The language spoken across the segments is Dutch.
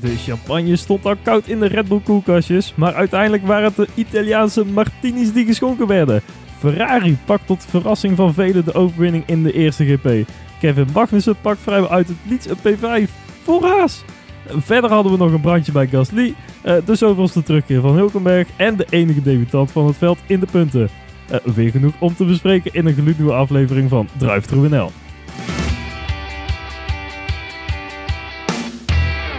De champagne stond al koud in de Red Bull koelkastjes, maar uiteindelijk waren het de Italiaanse martinis die geschonken werden. Ferrari pakt tot verrassing van velen de overwinning in de eerste GP. Kevin Magnussen pakt vrijwel uit het niets een P5 voor Haas. Verder hadden we nog een brandje bij Gasly, eh, de zoveelste terugkeer van Hulkenberg en de enige debutant van het veld in de punten. Eh, weer genoeg om te bespreken in een gloednieuwe aflevering van Drive Through NL.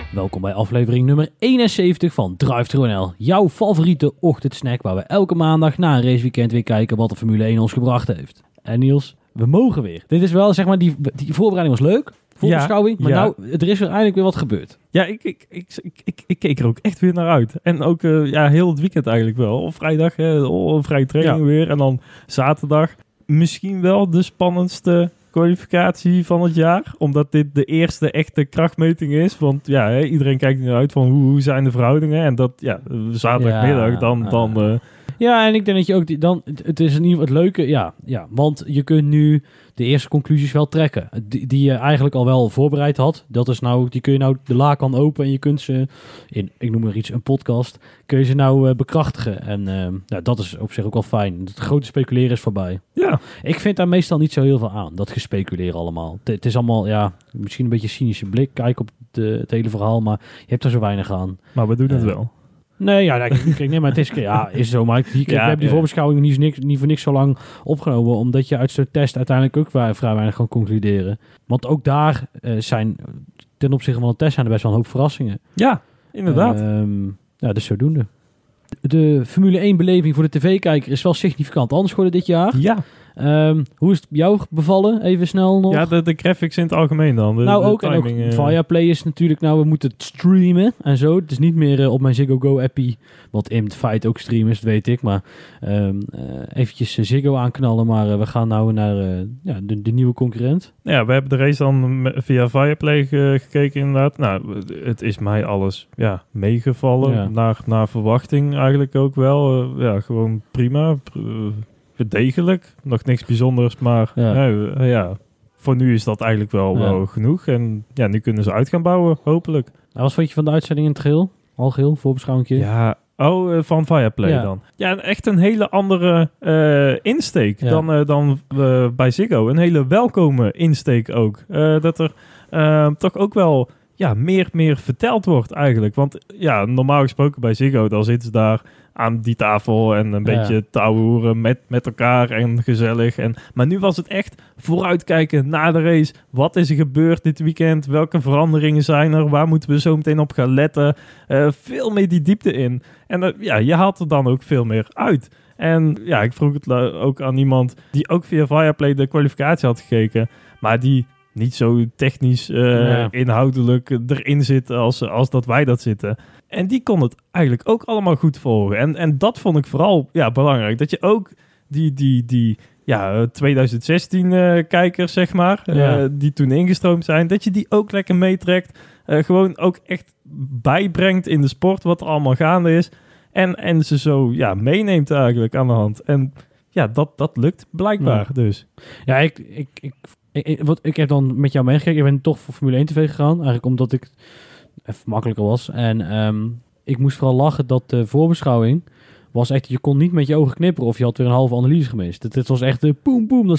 Welkom bij aflevering nummer 71 van Drive. Jouw favoriete ochtendsnack waar we elke maandag na een raceweekend weer kijken wat de Formule 1 ons gebracht heeft. En Niels, we mogen weer. Dit is wel, zeg maar, die, die voorbereiding was leuk. Voorbeschouwing. maar ja. nou, er is weer eindelijk weer wat gebeurd. Ja, ik, ik, ik, ik, ik, keek er ook echt weer naar uit. En ook eh, ja, heel het weekend eigenlijk wel. Op vrijdag, hè, oh, vrije training Ja. weer. En dan zaterdag misschien wel de spannendste kwalificatie van het jaar. Omdat dit de eerste echte krachtmeting is. Want ja, hè, iedereen kijkt nu uit van hoe, hoe zijn de verhoudingen. En dat, ja, zaterdagmiddag, dan... dan eh, Ja, en ik denk dat je ook die, dan, het- het is in ieder geval het leuke, ja, ja, want je kunt nu de eerste conclusies wel trekken, die, die je eigenlijk al wel voorbereid had. Dat is nou, die kun je nou de la kan open en je kunt ze in, ik noem maar iets, een podcast, kun je ze nou eh, bekrachtigen. En ja, dat is op zich ook wel fijn. Het grote speculeren is voorbij. ja, Ik vind daar meestal niet zo heel veel aan, dat gespeculeer allemaal. Het- Het is allemaal, ja, misschien een beetje cynische blik, kijk op de, het hele verhaal, maar je hebt er zo weinig aan. maar we doen het Eh, wel. Nee, ja, nee, kijk, nee, maar het is, ja, is zo. Maar ik, kijk, Ja, we hebben die voorbeschouwing niet, niks, niet voor niks zo lang opgenomen. Omdat je uit zo'n test uiteindelijk ook vrij, vrij weinig kan concluderen. Want ook daar eh, zijn, ten opzichte van de test, zijn er best wel een hoop verrassingen. Ja, inderdaad. Ehm, ja, dus zodoende. De, Formule 1 beleving voor de tv-kijker is wel significant anders geworden dit jaar. ja, Ehm, hoe is het jou bevallen? Even snel nog. ja de, de graphics in het algemeen dan. De, nou de ook, en ook eh, is natuurlijk, nou we moeten het streamen en zo. Het is niet meer eh, op mijn Ziggo Go appie, wat in het feit ook streamen is, dat weet ik. Maar ehm eh, eventjes Ziggo aanknallen, maar we gaan nou naar ja, de, de nieuwe concurrent. Ja, we hebben de race dan via Viaplay ge- gekeken inderdaad. Nou, het is mij alles ja, meegevallen. Ja. Naar, naar verwachting eigenlijk ook wel. Ja, gewoon prima. Pr- degelijk. Nog niks bijzonders, maar Ja. ja. ja, voor nu is dat eigenlijk wel, Ja. wel genoeg. En ja, nu kunnen ze uit gaan bouwen, hopelijk. Nou, wat vond je van de uitzending in het geheel? Al geheel, voorbeschouwing. Ja, oh, eh, van Ja. dan. Ja, echt een hele andere eh, insteek Ja. dan, eh, dan bij Ziggo. Een hele welkome insteek ook. Dat er eh, toch ook wel ja, meer, meer verteld wordt eigenlijk. Want ja, normaal gesproken bij Ziggo, dan zitten ze daar aan die tafel en een Ja. beetje touwhoeren met, met elkaar en gezellig. En, maar nu was het echt vooruitkijken naar de race. Wat is er gebeurd dit weekend? Welke veranderingen zijn er? Waar moeten we zo meteen op gaan letten? Eh, veel meer die diepte in. En eh, ja, je haalt er dan ook veel meer uit. En ja, ik vroeg het ook aan iemand die ook via Viaplay de kwalificatie had gekeken. Maar die niet zo technisch, eh, inhoudelijk erin zit als, als dat wij dat zitten. En die kon het eigenlijk ook allemaal goed volgen. En, en dat vond ik vooral ja, belangrijk. Dat je ook die, die, die ja, eh, 2016-kijkers, zeg maar, eh, die toen ingestroomd zijn, dat je die ook lekker meetrekt. Eh, gewoon ook echt bijbrengt in de sport wat er allemaal gaande is. En, en ze zo ja, meeneemt eigenlijk aan de hand. En ja, dat, dat lukt blijkbaar dus. Ja, ik, ik, ik, ik, ik- ik heb dan met jou meegekeken. Ik ben toch voor Formule 1 TV gegaan. Eigenlijk omdat ik even makkelijker was. En ehm, ik moest vooral lachen dat de voorbeschouwing was echt... Je kon niet met je ogen knipperen of je had weer een halve analyse gemist. Het, het was echt de poem poem, dat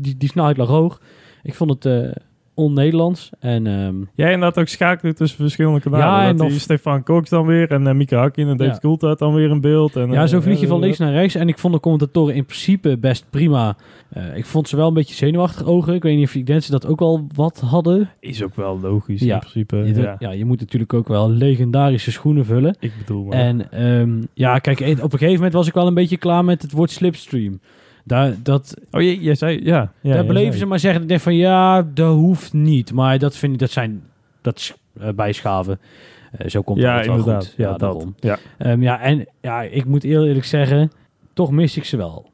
die, die snelheid lag hoog. Ik vond het eh on-Nederlands. En ehm, Jij inderdaad ook schakelen tussen verschillende kanalen. Ja, Ja, en dat die nog- Stefan Cox dan weer en uh, Mika Hakkinen en Dave Ja. Coulthard dan weer in beeld. En, ja, eh, zo vlieg je eh, van links naar rechts. En ik vond de commentatoren in principe best prima. Eh, ik vond ze wel een beetje zenuwachtig ogen. Ik weet niet of denk ze dat ook wel wat hadden. Is ook wel logisch Ja. in principe. Je, ja. ja, je moet natuurlijk ook wel legendarische schoenen vullen. Ik bedoel maar. En ehm, ja, kijk, op een gegeven moment was ik wel een beetje klaar met het woord slipstream. Daar, dat, oh, jij, jij zei, ja. ja daar beleven zei- ze maar zeggen. Denk van ja, dat hoeft niet. Maar dat vind ik, dat zijn, dat is eh, bijschaven. Eh, zo komt Ja, het wel inderdaad. goed. Ja, dat. daarom. Ja. Ehm, ja, en ja, ik moet eerlijk zeggen, toch mis ik ze wel.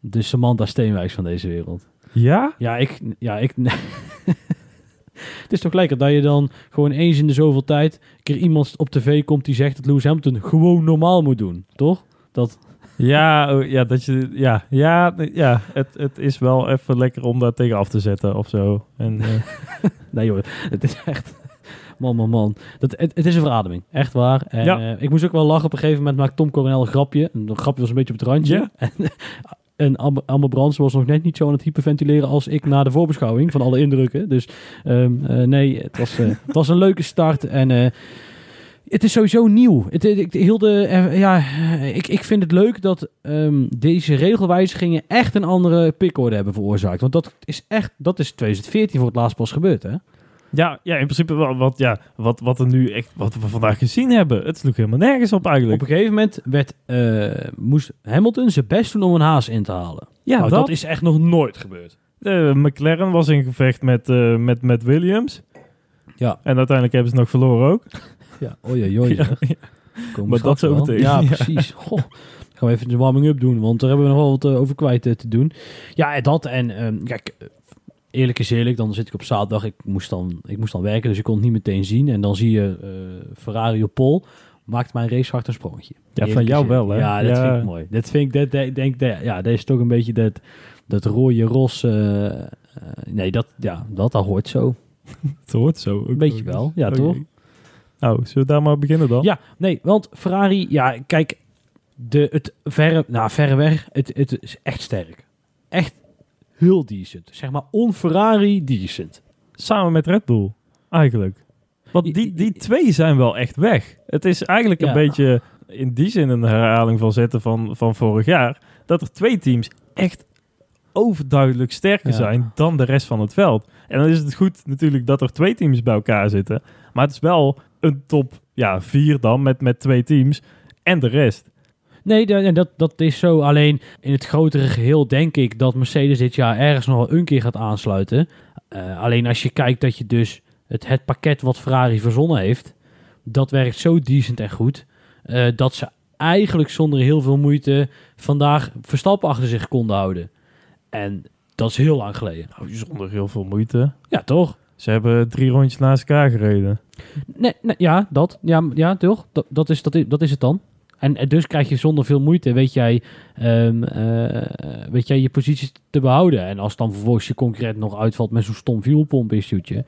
De Samantha Steenwijks van deze wereld. ja? Ja, ik... Ja, ik het is toch lekker dat je dan gewoon eens in de zoveel tijd... een keer iemand op tv komt die zegt dat Lewis Hamilton gewoon normaal moet doen. Toch? Dat, Ja, oh, ja, dat je, ja, ja, ja het, het is wel even lekker om daar tegen af te zetten of zo. En, eh, nee joh, het is echt... Man, man, man. Dat, het, het is een verademing. Echt waar. En, Ja. eh, ik moest ook wel lachen. Op een gegeven moment maakt Tom Coronel een grapje. En dat grapje was een beetje op het randje. Ja. En, en Amber, Brands was nog net niet zo aan het hyperventileren als ik na de voorbeschouwing van alle indrukken. Dus ehm, eh, nee, het was, het was een leuke start. En het is sowieso nieuw. Het, ik, heel de, eh, ja, ik, ik vind het leuk dat ehm, deze regelwijzigingen echt een andere pickorde hebben veroorzaakt. Want dat is echt, dat is 2014 voor het laatst pas gebeurd, hè? Ja, ja, in principe wel wat, ja, wat, wat er nu echt, wat we vandaag gezien hebben. Het sloeg helemaal nergens op Op eigenlijk. een gegeven moment werd, eh, moest Hamilton zijn best doen om een haas in te halen. ja, Nou, dat, dat is echt nog nooit gebeurd. McLaren was in gevecht met, eh, met, met Williams. Ja. En uiteindelijk hebben ze nog verloren ook. Ja, oei, oei, Ja. Komen Maar dat zo meteen. Ja, Ja. precies. Goh. Gaan we even de warming-up doen, want daar hebben we nog wel wat eh, over kwijt eh, te doen. Ja, dat en ehm, kijk, eh, eerlijk is eerlijk, dan zit ik op zaterdag, ik moest dan, ik moest dan werken, dus ik kon het niet meteen zien. En dan zie je Ferrari op pol, maakt mijn racehart een sprongetje. Ja, van jou wel, hè? Ja, dat Ja. vind ik mooi. Dat vind ik, dat, denk, dat, ja, dat is toch een beetje dat, dat rode ros, nee, dat, ja, dat, dat hoort zo. Het hoort zo. Een beetje wel, ja, toch? Nou, zullen we daar maar beginnen dan? Ja, nee, want Ferrari, ja, kijk, de, het verre, nou, verreweg, het, het is echt sterk. Echt heel decent. Zeg maar on-Ferrari decent. Samen met Red Bull, eigenlijk. Want die, die twee zijn wel echt weg. Het is eigenlijk een Ja. beetje in die zin een herhaling van zetten van, van vorig jaar. Dat er twee teams echt overduidelijk sterker Ja. zijn dan de rest van het veld. En dan is het goed natuurlijk dat er twee teams bij elkaar zitten. Maar het is wel een top ja, vier dan met, met twee teams en de rest. Nee, dat, dat is zo. Alleen in het grotere geheel denk ik dat Mercedes dit jaar ergens nog wel een keer gaat aansluiten. Eh, alleen als je kijkt dat je dus het, het pakket wat Ferrari verzonnen heeft, dat werkt zo decent en goed, eh, dat ze eigenlijk zonder heel veel moeite vandaag Verstappen achter zich konden houden. En dat is heel lang geleden. Nou, zonder heel veel moeite. Ja, toch? Ze hebben drie rondjes naast elkaar gereden. Nee, nee, ja, dat. Ja, ja toch? Dat, dat, is, dat, is, dat is het dan. En, en dus krijg je zonder veel moeite, weet jij, ehm, eh, weet jij je positie te behouden. En als dan vervolgens je concurrent nog uitvalt met zo'n stom fuelpomp-issuetje.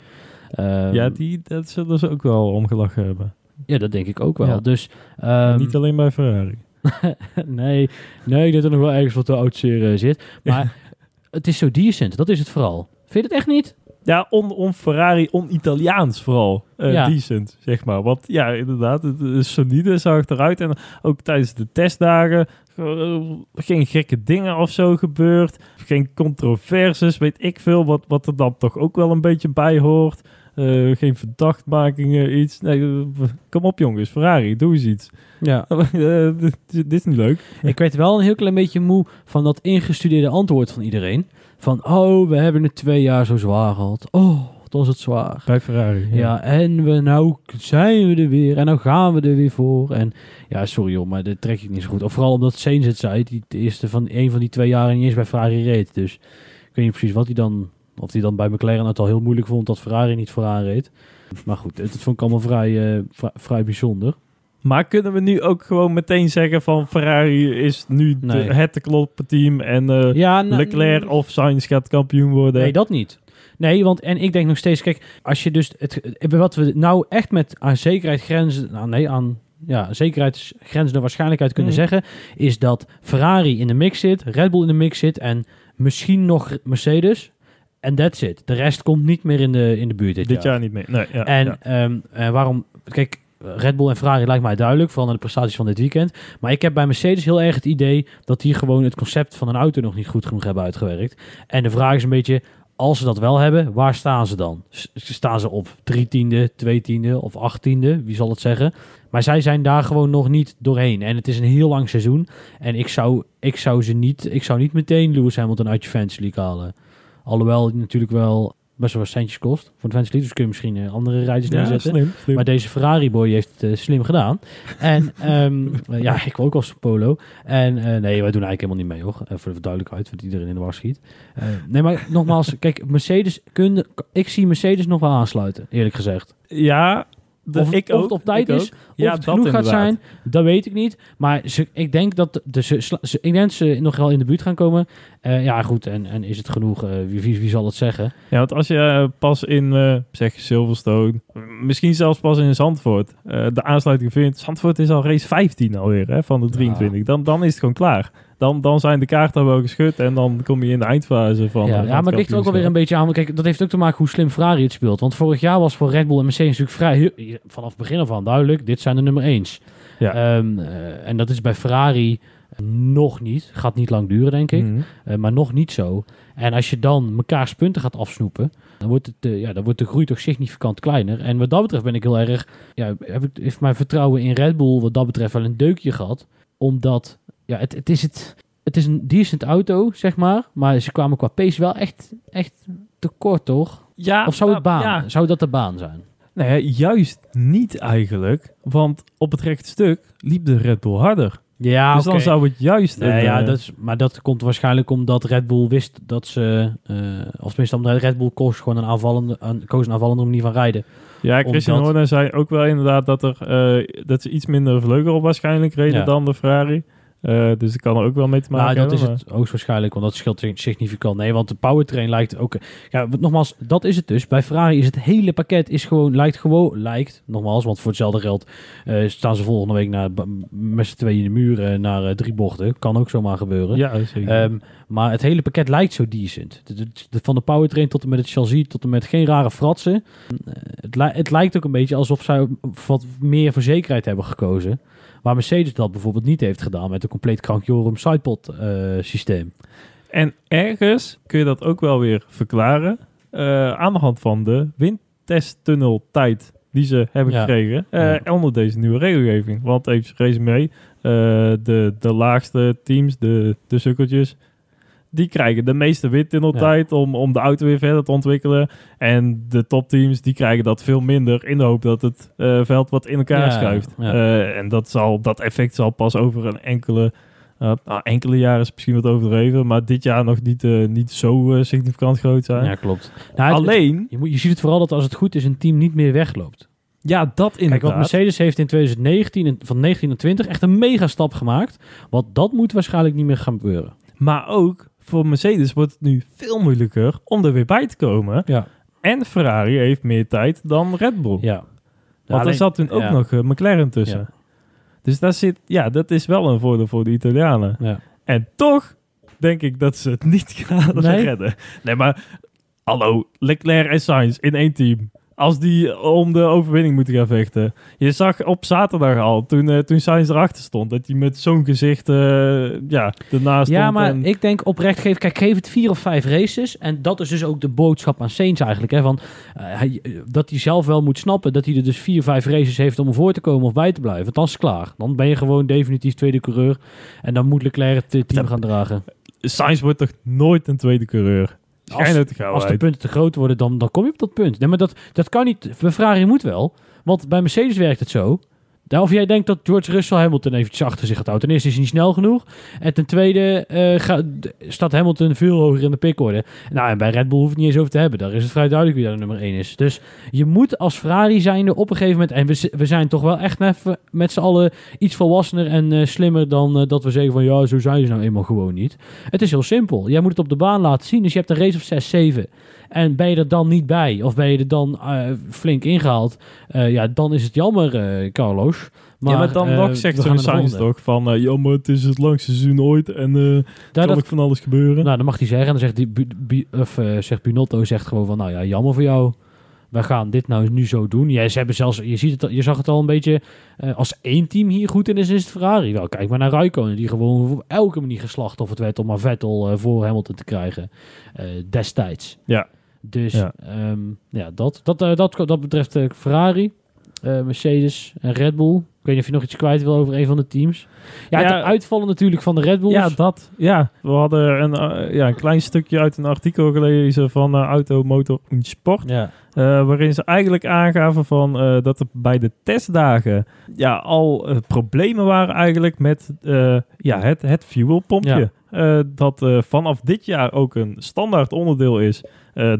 ehm, ja, die, dat zullen ze ook wel omgelachen hebben. ja, dat denk ik ook wel. Ja. Dus, ehm, Niet alleen bij Ferrari. nee, nee, ik denk dat er nog wel ergens wat te oud zit. Maar het is zo decent, dat is het vooral. Vind je het echt niet? Ja, on, on Ferrari, on-Italiaans vooral. Ja. Decent, zeg maar. Want ja, inderdaad, het is solide, zag het eruit. En ook tijdens de testdagen eh, geen gekke dingen of zo gebeurd. Geen controverses, weet ik veel. Wat, wat er dan toch ook wel een beetje bij hoort. Eh, geen verdachtmakingen, iets. Nee, kom op jongens, Ferrari, doe eens iets. Ja. Dit, dit is niet leuk. Ik werd wel een heel klein beetje moe van dat ingestudeerde antwoord van iedereen. Van, oh, we hebben het twee jaar zo zwaar gehad. Oh, wat was het zwaar. Bij Ferrari. Ja, en we, nou zijn we er weer. En nou gaan we er weer voor. En ja, sorry joh, maar dat trek ik niet zo goed. Of vooral omdat Sainz het zei. Die de eerste van een van die twee jaren niet eens bij Ferrari reed. Dus ik weet niet precies wat hij dan... Of hij dan bij McLaren het al heel moeilijk vond dat Ferrari niet vooraan reed. Maar goed, het, het vond ik allemaal vrij, eh, vrij bijzonder. Maar kunnen we nu ook gewoon meteen zeggen van Ferrari is nu de, het te kloppen team en eh, Ja, nou, Leclerc of Sainz gaat kampioen worden? Nee, dat niet. Nee, want en ik denk nog steeds, kijk, als je dus het, wat we nou echt met aan zekerheid grenzen, nou nee, aan ja, zekerheidsgrenzende waarschijnlijkheid kunnen Mhm. zeggen, is dat Ferrari in de mix zit, Red Bull in de mix zit en misschien nog Mercedes. En that's it. De rest komt niet meer in de, in de buurt dit, dit jaar niet meer. Nee, ja, en ja. ehm, eh, waarom? Kijk, Red Bull en Ferrari lijkt mij duidelijk, vooral naar de prestaties van dit weekend. Maar ik heb bij Mercedes heel erg het idee dat die gewoon het concept van een auto nog niet goed genoeg hebben uitgewerkt. En de vraag is een beetje, als ze dat wel hebben, waar staan ze dan? Staan ze op drie tiende, twee tiende of acht tiende? Wie zal het zeggen? Maar zij zijn daar gewoon nog niet doorheen. En het is een heel lang seizoen. En ik zou, ik zou ze niet, ik zou niet meteen Lewis Hamilton uit je Fantasy League halen. Alhoewel natuurlijk wel best wel wat centjes kost voor de Fantasy League. Dus kun je misschien eh, andere rijders Ja, neerzetten. slim, slim. Maar deze Ferrari boy heeft het eh, slim gedaan. En ehm, eh, ja, ik wil ook als polo. En nee, wij doen eigenlijk helemaal niet mee hoor. Eh, voor de duidelijkheid, want iedereen in de war schiet. Nee, maar nogmaals, kijk, Mercedes kunnen. Ik zie Mercedes nog wel aansluiten, eerlijk gezegd. Ja, de, of, ik of ook. het op tijd is, ook. of het genoeg gaat zijn, dat weet ik niet. Maar ze, ik denk dat de, ze, ik denk ze nog wel in de buurt gaan komen. Eh, ja, goed. En, en is het genoeg? Eh, wie, wie, wie zal het zeggen? Ja, want als je eh, pas in, eh, zeg Silverstone, misschien zelfs pas in Zandvoort eh, de aansluiting vindt. Zandvoort is al race 15 alweer hè, van de 23. Dan, dan is het gewoon klaar. Dan, dan zijn de kaarten wel geschud en dan kom je in de eindfase van. ja, eh, ja, maar het ligt er ook wel weer een beetje aan. Kijk, dat heeft ook te maken hoe slim Ferrari het speelt. Want vorig jaar was voor Red Bull en Mercedes natuurlijk vrij vanaf het begin af aan duidelijk. Dit zijn de nummer 1. Ja. en dat is bij Ferrari nog niet. Gaat niet lang duren, denk ik. Mhm. Eh, maar nog niet zo. En als je dan mekaars punten gaat afsnoepen, dan wordt, het, eh, ja, dan wordt de groei toch significant kleiner. En wat dat betreft ben ik heel erg, ja, heb ik, heeft mijn vertrouwen in Red Bull wat dat betreft wel een deukje gehad. Omdat, ja, het, het is het, het is een decent auto, zeg maar. Maar ze kwamen qua pace wel echt, echt tekort, toch? Ja, Of zou het maar- baan? Ja, Zou dat de baan zijn? nee, Nou juist niet eigenlijk. Want op het rechte stuk liep de Red Bull harder. Ja, dus dan zou het juist. Nee, ja, eh, dat is, maar dat komt waarschijnlijk omdat Red Bull wist dat ze, eh of tenminste omdat Red Bull koos gewoon een aanvallende, een, koos een aanvallende manier van rijden. Ja, Christian Omdat- Horner zei ook wel inderdaad dat, er, eh, dat ze iets minder vleugel op waarschijnlijk reden Ja. dan de Ferrari. Eh, dus ik kan er ook wel mee te maken Maar dat is het hoogstwaarschijnlijk, want dat scheelt significant. Nee, want de powertrain lijkt ook... Ja, nogmaals, dat is het dus. Bij Ferrari is het hele pakket is gewoon, lijkt gewoon... Lijkt, nogmaals, want voor hetzelfde geld eh, staan ze volgende week naar, met z'n tweeën in de muur eh, naar eh, drie bochten. Kan ook zomaar gebeuren. Ja, zeker. Ehm, maar het hele pakket lijkt zo decent. De- de- de- van de powertrain tot en met het chassis, tot en met geen rare fratsen. Het, li- het lijkt ook een beetje alsof zij wat meer voor zekerheid hebben gekozen. Waar Mercedes dat bijvoorbeeld niet heeft gedaan met een compleet krankjorum sidepod eh, systeem. En ergens kun je dat ook wel weer verklaren eh, aan de hand van de windtesttunneltijd die ze hebben Ja. gekregen Ja. onder deze nieuwe regelgeving. Want even resume, eh de, de laagste teams, de, de sukkeltjes, die krijgen de meeste windtunneltijd om, om de auto weer verder te ontwikkelen. En de topteams die krijgen dat veel minder in de hoop dat het eh, veld wat in elkaar Ja, schuift. ja. Eh, en dat, zal, dat effect zal pas over een enkele uh, nou, enkele jaren is misschien wat overdreven, maar dit jaar nog niet, niet zo significant groot zijn. Ja, klopt. Nou, het- Alleen, je, moet, je ziet het vooral dat als het goed is, een team niet meer wegloopt. ja, dat Kijk, inderdaad. want Mercedes heeft in 2019, en- van 19 naar 20, echt een mega stap gemaakt. Want dat moet waarschijnlijk niet meer gaan gebeuren. Maar ook voor Mercedes wordt het nu veel moeilijker om er weer bij te komen. Ja. En Ferrari heeft meer tijd dan Red Bull. Ja. Want er zat toen ook ja. nog eh, McLaren tussen. Ja. Dus daar zit, ja, dat is wel een voordeel voor de Italianen. Ja. En toch denk ik dat ze het niet gaan Nee? redden. Nee, maar hallo, Leclerc en Sainz in één team. Als die om de overwinning moeten gaan vechten. Je zag op zaterdag al, toen, eh, toen Sainz erachter stond, dat hij met zo'n gezicht eh, ja, ernaast Ja, stond. maar en- ik denk oprecht, geef, kijk, geef het vier of vijf races. En dat is dus ook de boodschap aan Sainz eigenlijk. Hè, van, eh, hij, dat hij zelf wel moet snappen dat hij er dus vier, vijf races heeft om ervoor te komen of bij te blijven. Want dan is het klaar. Dan ben je gewoon definitief tweede coureur. En dan moet Leclerc het team gaan dragen. Sainz wordt toch nooit een tweede coureur? Als de punten te groot worden, dan, dan kom je op dat punt. Nee, maar dat, dat kan niet. Bij Ferrari moet wel. Want bij Mercedes werkt het zo. Daar- Of jij denkt dat George Russell Hamilton eventjes achter zich gaat houden. Ten eerste is hij niet snel genoeg. En ten tweede eh, ga- d- staat Hamilton veel hoger in de pickorde. Nou, en bij Red Bull hoeft het niet eens over te hebben. Daar is het vrij duidelijk wie daar nummer 1 is. Dus je moet als Ferrari zijnde op een gegeven moment... En we zijn toch wel echt even met z'n allen iets volwassener en eh, slimmer... dan eh, dat we zeggen van ja, zo zijn ze nou eenmaal gewoon niet. Het is heel simpel. Jij moet het op de baan laten zien. Dus je hebt een race of 6, 7. En ben je er dan niet bij, of ben je er dan eh, flink ingehaald, eh, ja, dan is het jammer, eh, Carlos. Maar, ja, maar dan nog zegt zo'n Sainz toch van... ja, maar het is het langste seizoen ooit en Daar, kan dat, ook van alles gebeuren. nou, dan mag hij zeggen. En dan zegt, die, Bu- Bu- of, zegt Binotto zegt gewoon van, nou ja, jammer voor jou. We gaan dit nou nu zo doen. Ja, ze hebben zelfs, je, ziet het, je zag het al een beetje, als één team hier goed in is, is het Ferrari. Wel, kijk maar naar Raikkonen, die gewoon op elke manier geslachtofferd werd om maar Vettel voor Hamilton te krijgen destijds. Ja. Dus Ja. ja, ja dat, dat, eh, dat, dat betreft eh, Ferrari, eh, Mercedes en Red Bull. Ik weet niet of je nog iets kwijt wil over een van de teams. Ja, Ja. het uitvallen natuurlijk van de Red Bulls. Ja, dat. Ja, we hadden een, ja, een klein stukje uit een artikel gelezen van Auto, Motor en Sport. ja. eh, waarin ze eigenlijk aangaven van, eh, dat er bij de testdagen ja, al problemen waren eigenlijk met eh, ja, het, het fuelpompje. Eh, dat eh, vanaf dit jaar ook een standaard onderdeel is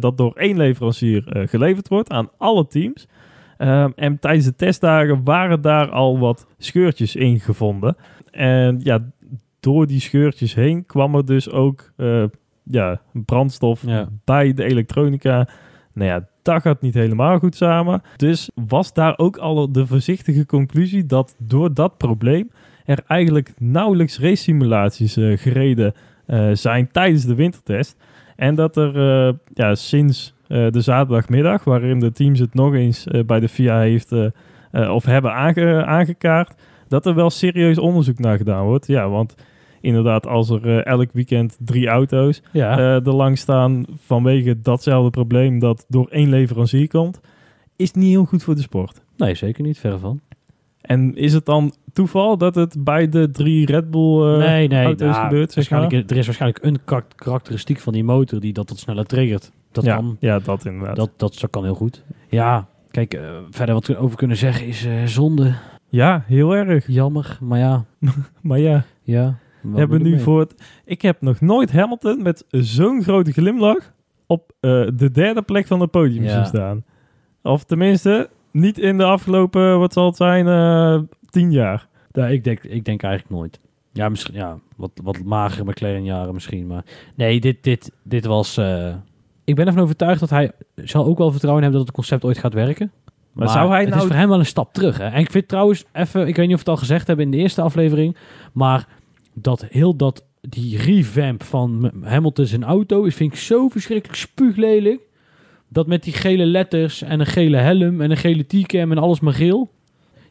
dat door één leverancier eh, geleverd wordt aan alle teams. Ehm, en tijdens de testdagen waren daar al wat scheurtjes in gevonden. En ja, door die scheurtjes heen kwam er dus ook eh, ja, brandstof Ja. bij de elektronica. Nou ja, dat gaat niet helemaal goed samen. Dus was daar ook al de voorzichtige conclusie dat door dat probleem er eigenlijk nauwelijks race simulaties eh, gereden eh, zijn tijdens de wintertest. En dat er eh, ja, sinds eh, de zaterdagmiddag, waarin de teams het nog eens eh, bij de FIA heeft of hebben aange- aangekaart, dat er wel serieus onderzoek naar gedaan wordt. Ja, want inderdaad, als er elk weekend drie auto's Ja. er langs staan vanwege datzelfde probleem dat door één leverancier komt, is niet heel goed voor de sport. nee, zeker niet. Verre van. En is het dan toeval dat het bij de drie Red Bull eh, nee, nee. auto's nou, gebeurt? Er is waarschijnlijk een karakteristiek van die motor die dat tot sneller triggert. Dat ja, kan. ja, dat inderdaad. Dat, dat, dat kan heel goed. Ja, kijk, eh, verder wat we over kunnen zeggen is eh, zonde. Ja, heel erg. Jammer, maar ja. Maar ja, ja we hebben nu voor het... Ik heb nog nooit Hamilton met zo'n grote glimlach op de derde plek van het podium Ja. zien staan. Of tenminste, niet in de afgelopen, wat zal het zijn, tien jaar. Ja, ik, denk, ik denk eigenlijk nooit. Ja, misschien ja, wat, wat magere McLaren jaren misschien. Maar nee, dit, dit, dit was... eh, ik ben ervan overtuigd dat hij zal ook wel vertrouwen hebben dat het concept ooit gaat werken. Maar zou hij het nou- is voor hem wel een stap terug. Hè? En ik vind trouwens even... Ik weet niet of we het al gezegd hebben in de eerste aflevering. Maar dat heel dat... Die revamp van Hamilton zijn auto is vind ik zo verschrikkelijk spuuglelijk. Dat met die gele letters en een gele helm en een gele T-cam en alles maar geel.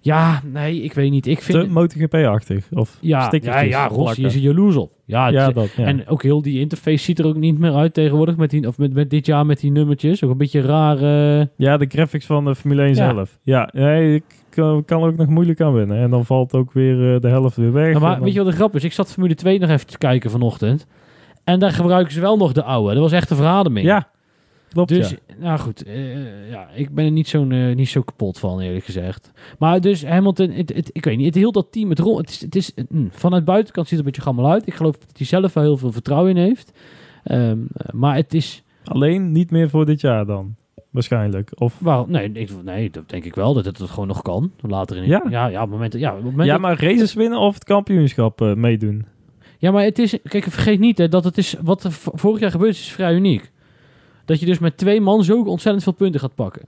Ja, nee, ik weet niet. Ik vind... Te MotoGP-achtig. Of Ja, ja, ja Rossi is er jaloers op. Ja, Ja, is- dat, ja. En ook heel die interface ziet er ook niet meer uit tegenwoordig. Met, die, of met, met dit jaar met die nummertjes. Ook een beetje raar. eh, Ja, de graphics van de Formule 1 Ja. zelf. Ja, nee, ik kan, kan ook nog moeilijk aan winnen. En dan valt ook weer eh, de helft weer weg. En maar dan- weet je wat de grap is? Ik zat Formule 2 nog even te kijken vanochtend. En daar gebruiken ze wel nog de oude. Dat was echt een verademing. Ja, klopt Dus, ja. nou goed. eh, ja, ik ben er niet, zo'n, eh, niet zo kapot van, eerlijk gezegd. Maar dus Hamilton, het, het, ik weet niet, het heel dat team, het rol, het is, het is, mm, vanuit buitenkant ziet het een beetje gammel uit. Ik geloof dat hij zelf wel heel veel vertrouwen in heeft. Ehm, eh, maar het is, Alleen niet meer voor dit jaar dan. Waarschijnlijk. Of, nee, ik, nee, dat denk ik wel, dat het, het gewoon nog kan. Later in Ja? ja, ja, moment, ja, moment ja, dat- maar races winnen of het kampioenschap eh, meedoen. Ja, maar het is, kijk, vergeet niet hè, dat het is, wat er vorig jaar gebeurd is, is vrij uniek. Dat je dus met twee man zo ontzettend veel punten gaat pakken.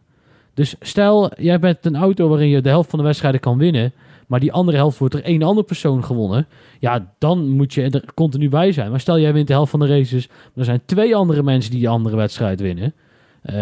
Dus stel, jij bent een auto waarin je de helft van de wedstrijden kan winnen, maar die andere helft wordt er één andere persoon gewonnen. Ja, dan moet je er continu bij zijn. Maar stel, jij wint de helft van de races, maar er zijn twee andere mensen die die andere wedstrijd winnen. Eh,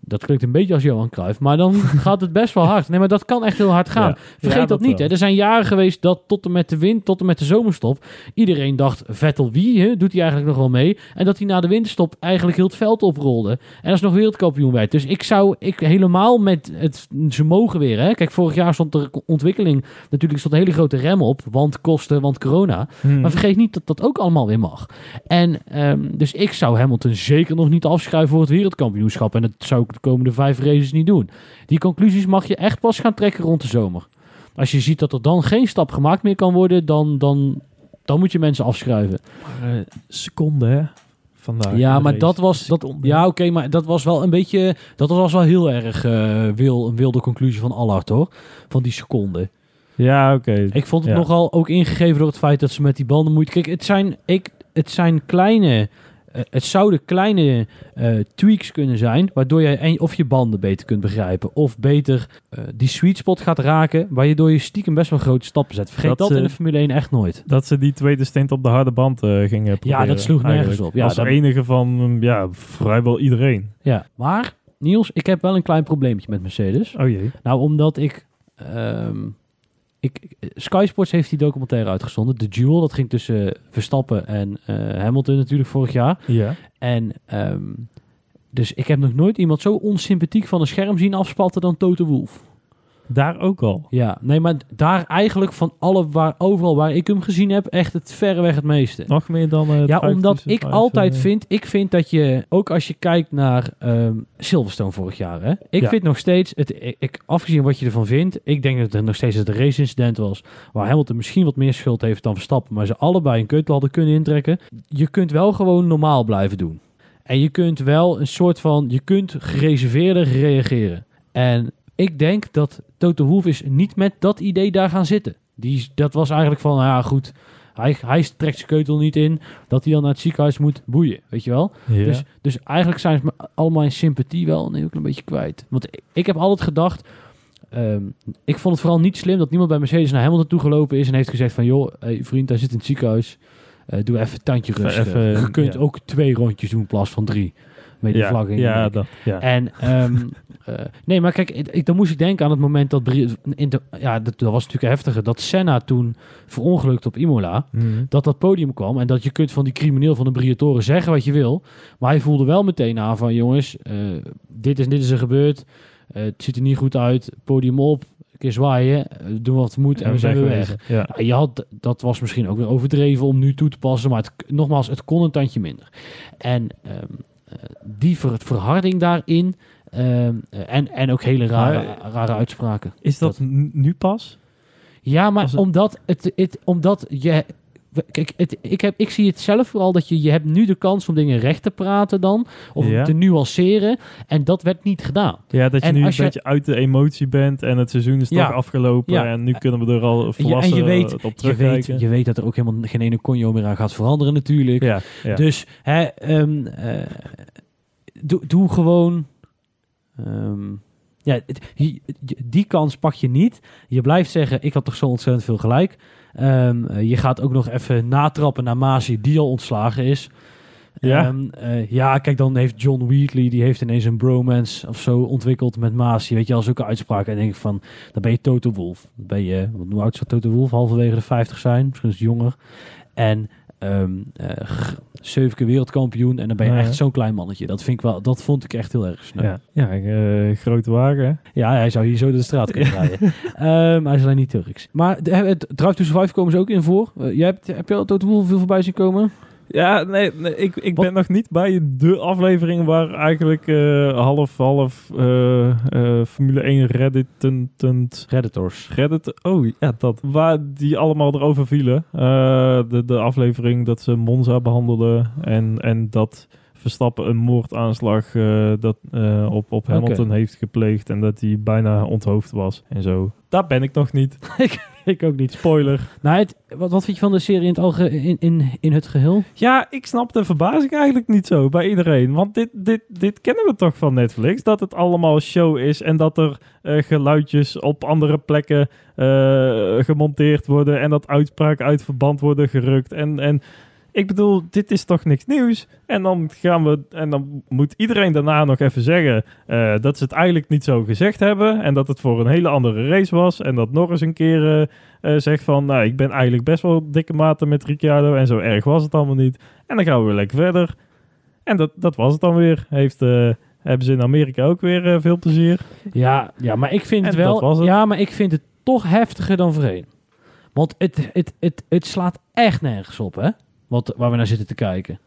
dat klinkt een beetje als Johan Cruijff, maar dan gaat het best wel hard. Nee, maar dat kan echt heel hard gaan. Ja. Vergeet Ja, dat, dat niet. wel. Hè. Er zijn jaren geweest dat tot en met de wind, tot en met de zomerstop, iedereen dacht, Vettel wie, hè? doet hij eigenlijk nog wel mee? En dat hij na de winterstop eigenlijk heel het veld oprolde. En als nog wereldkampioen werd. Dus ik zou ik helemaal met het, ze mogen weer. Hè? Kijk, vorig jaar stond er ontwikkeling, natuurlijk stond een hele grote rem op, want kosten, want corona. Hmm. Maar vergeet niet dat dat ook allemaal weer mag. En ehm, dus ik zou Hamilton zeker nog niet afschrijven voor het wereldkampioenschap. En dat zou ik de komende vijf races niet doen. Die conclusies mag je echt pas gaan trekken rond de zomer. Als je ziet dat er dan geen stap gemaakt meer kan worden, dan, dan, dan moet je mensen afschrijven. Maar, eh, seconde, hè? Vandaag. ja, maar dat was. Dat, ja, oké, maar dat was wel een beetje. Dat was wel heel erg eh, wil, een wilde conclusie van Allard hoor. Van die seconde. Ja, oké. Ik vond het Ja. nogal ook ingegeven door het feit dat ze met die banden moeten. Kijk, het zijn, ik, het zijn kleine. Eh, het zouden kleine eh, tweaks kunnen zijn, waardoor je en, of je banden beter kunt begrijpen, of beter eh, die sweet spot gaat raken, waardoor je stiekem best wel grote stappen zet. Vergeet dat, Dat, in de Formule 1 echt nooit. Dat ze die tweede stint op de harde band gingen proberen. dat sloeg nergens op. Ja, Als dat- enige van, mm, ja, vrijwel iedereen. Ja, maar Niels, ik heb wel een klein probleempje met Mercedes. Oh jee. Nou, omdat ik. ehm, ik Sky Sports heeft die documentaire uitgezonden. De Duel, dat ging tussen Verstappen en eh, Hamilton natuurlijk vorig jaar. Ja. En ehm, dus ik heb nog nooit iemand zo onsympathiek van een scherm zien afspatten dan Toto Wolff. Daar ook al. Ja, nee, maar daar eigenlijk van alle waar, overal waar ik hem gezien heb, echt het verreweg het meeste. Nog meer dan... eh, Ja, omdat ik altijd eh, vind, ik vind dat je, ook als je kijkt naar ehm, Silverstone vorig jaar, hè, ik Ja. vind nog steeds, het, ik, ik- afgezien wat je ervan vindt, ik denk dat het nog steeds het race-incident was, waar Hamilton misschien wat meer schuld heeft dan Verstappen, maar ze allebei een keutel hadden kunnen intrekken. Je kunt wel gewoon normaal blijven doen. En je kunt wel een soort van, je kunt gereserveerder reageren. En ik denk dat Toto Wolff is niet met dat idee daar gaan zitten. Die, dat was eigenlijk van, nou ja goed, hij, hij trekt zijn keutel niet in, dat hij dan naar het ziekenhuis moet boeien, weet je wel? Ja. Dus, dus eigenlijk zijn ze allemaal in sympathie wel een heel klein beetje kwijt. Want ik, ik heb altijd gedacht, ehm, ik vond het vooral niet slim dat niemand bij Mercedes naar Hamilton toegelopen is en heeft gezegd van, joh, hey, vriend, hij zit in het ziekenhuis, Eh, doe even een tandje rustig. even, Je kunt ja. ook twee rondjes doen in plaats van drie. Met ja, vlag in je ja, dat, ja. En ehm, eh, nee, maar kijk, ik, dan moest ik denken aan het moment dat in de, ja, dat, dat was natuurlijk heftiger. Dat Senna toen verongelukt op Imola, Mhm. dat dat podium kwam en dat je kunt van die crimineel van de Briatore zeggen wat je wil, maar hij voelde wel meteen aan van jongens, eh, dit is dit is er gebeurd, Eh, het ziet er niet goed uit, podium op, een keer zwaaien, doen wat we moeten en we zijn weer weg. Ja. Je had, dat was misschien ook weer overdreven om nu toe te passen, maar het, nogmaals, het kon een tandje minder. En ehm, eh, die ver, verharding daarin ehm, eh, en, en ook hele rare, rare uitspraken. Is dat, nu pas? Ja, maar Als omdat, het, het, omdat je... Kijk, het, ik, heb, ik zie het zelf vooral dat je, je hebt nu de kans om dingen recht te praten dan. Of Ja. te nuanceren. En dat werd niet gedaan. Ja, dat je En nu een je- beetje uit de emotie bent en het seizoen is Ja. toch afgelopen Ja. en nu kunnen we er al volwassen en je, weet, op je, weet, terugkijken. je weet dat er ook helemaal geen ene conjo meer aan gaat veranderen natuurlijk. Dus hè, ehm, eh, doe, doe gewoon. ehm, ja, die kans pak je niet. Je blijft zeggen: Ik had toch zo ontzettend veel gelijk. Ehm, eh, je gaat ook nog even natrappen naar Masi, die al ontslagen is. Ja? Ehm, eh, ja, kijk, dan heeft John Wheatley, die heeft ineens een bromance of zo ontwikkeld met Masi. Weet je, als zulke uitspraken. En denk ik van, dan ben je Toto Wolf. Dan ben je, hoe oud zou Toto Wolf? Halverwege de 50 zijn, misschien is het jonger. En g- zeven keer wereldkampioen. En dan ben je Ja. echt zo'n klein mannetje. Dat, vind ik wel, dat vond ik echt heel erg snel. Ja. ja, ja eh, grote wagen. hij zou hier zo door de straat kunnen rijden. Ehm, hij is alleen niet Turks. Maar het Drive to Survive komen ze ook in voor. Eh, jij hebt, heb je al Wolf veel voorbij zien komen? Ja, nee, nee ik, ik Wat- ben nog niet bij de aflevering waar eigenlijk eh, half, half eh, eh, Formule 1 Reddit, Redditors. Reddit, oh ja, dat, waar die allemaal erover vielen. De, de aflevering dat ze Monza behandelden en, en dat Verstappen een moordaanslag dat, op, op Hamilton heeft gepleegd en dat hij bijna onthoofd was en zo. Daar ben ik nog niet. Ik ook niet. Spoiler. Nou, het, wat, wat vind je van de serie in het, alge, in, in, in het geheel? Ja, ik snap de verbazing eigenlijk niet zo bij iedereen. Want dit, dit, dit kennen we toch van Netflix? Dat het allemaal show is en dat er eh, geluidjes op andere plekken eh, gemonteerd worden. En dat uitspraken uit verband worden gerukt. En, en ik bedoel, dit is toch niks nieuws? En dan gaan we. En dan moet iedereen daarna nog even zeggen eh, dat ze het eigenlijk niet zo gezegd hebben. En dat het voor een hele andere race was. En dat nog eens een keer eh, eh, zegt van. Nou, ik ben eigenlijk best wel dikke maten met Ricciardo. En zo erg was het allemaal niet. En dan gaan we weer lekker verder. En dat, dat was het dan weer. Heeft, hebben ze in Amerika ook weer veel plezier. Ja, ja, maar ik vind het wel. het. Ja, maar ik vind het toch heftiger dan voorheen. Want het, het, het, het slaat echt nergens op, hè? Wat, waar we naar zitten te kijken.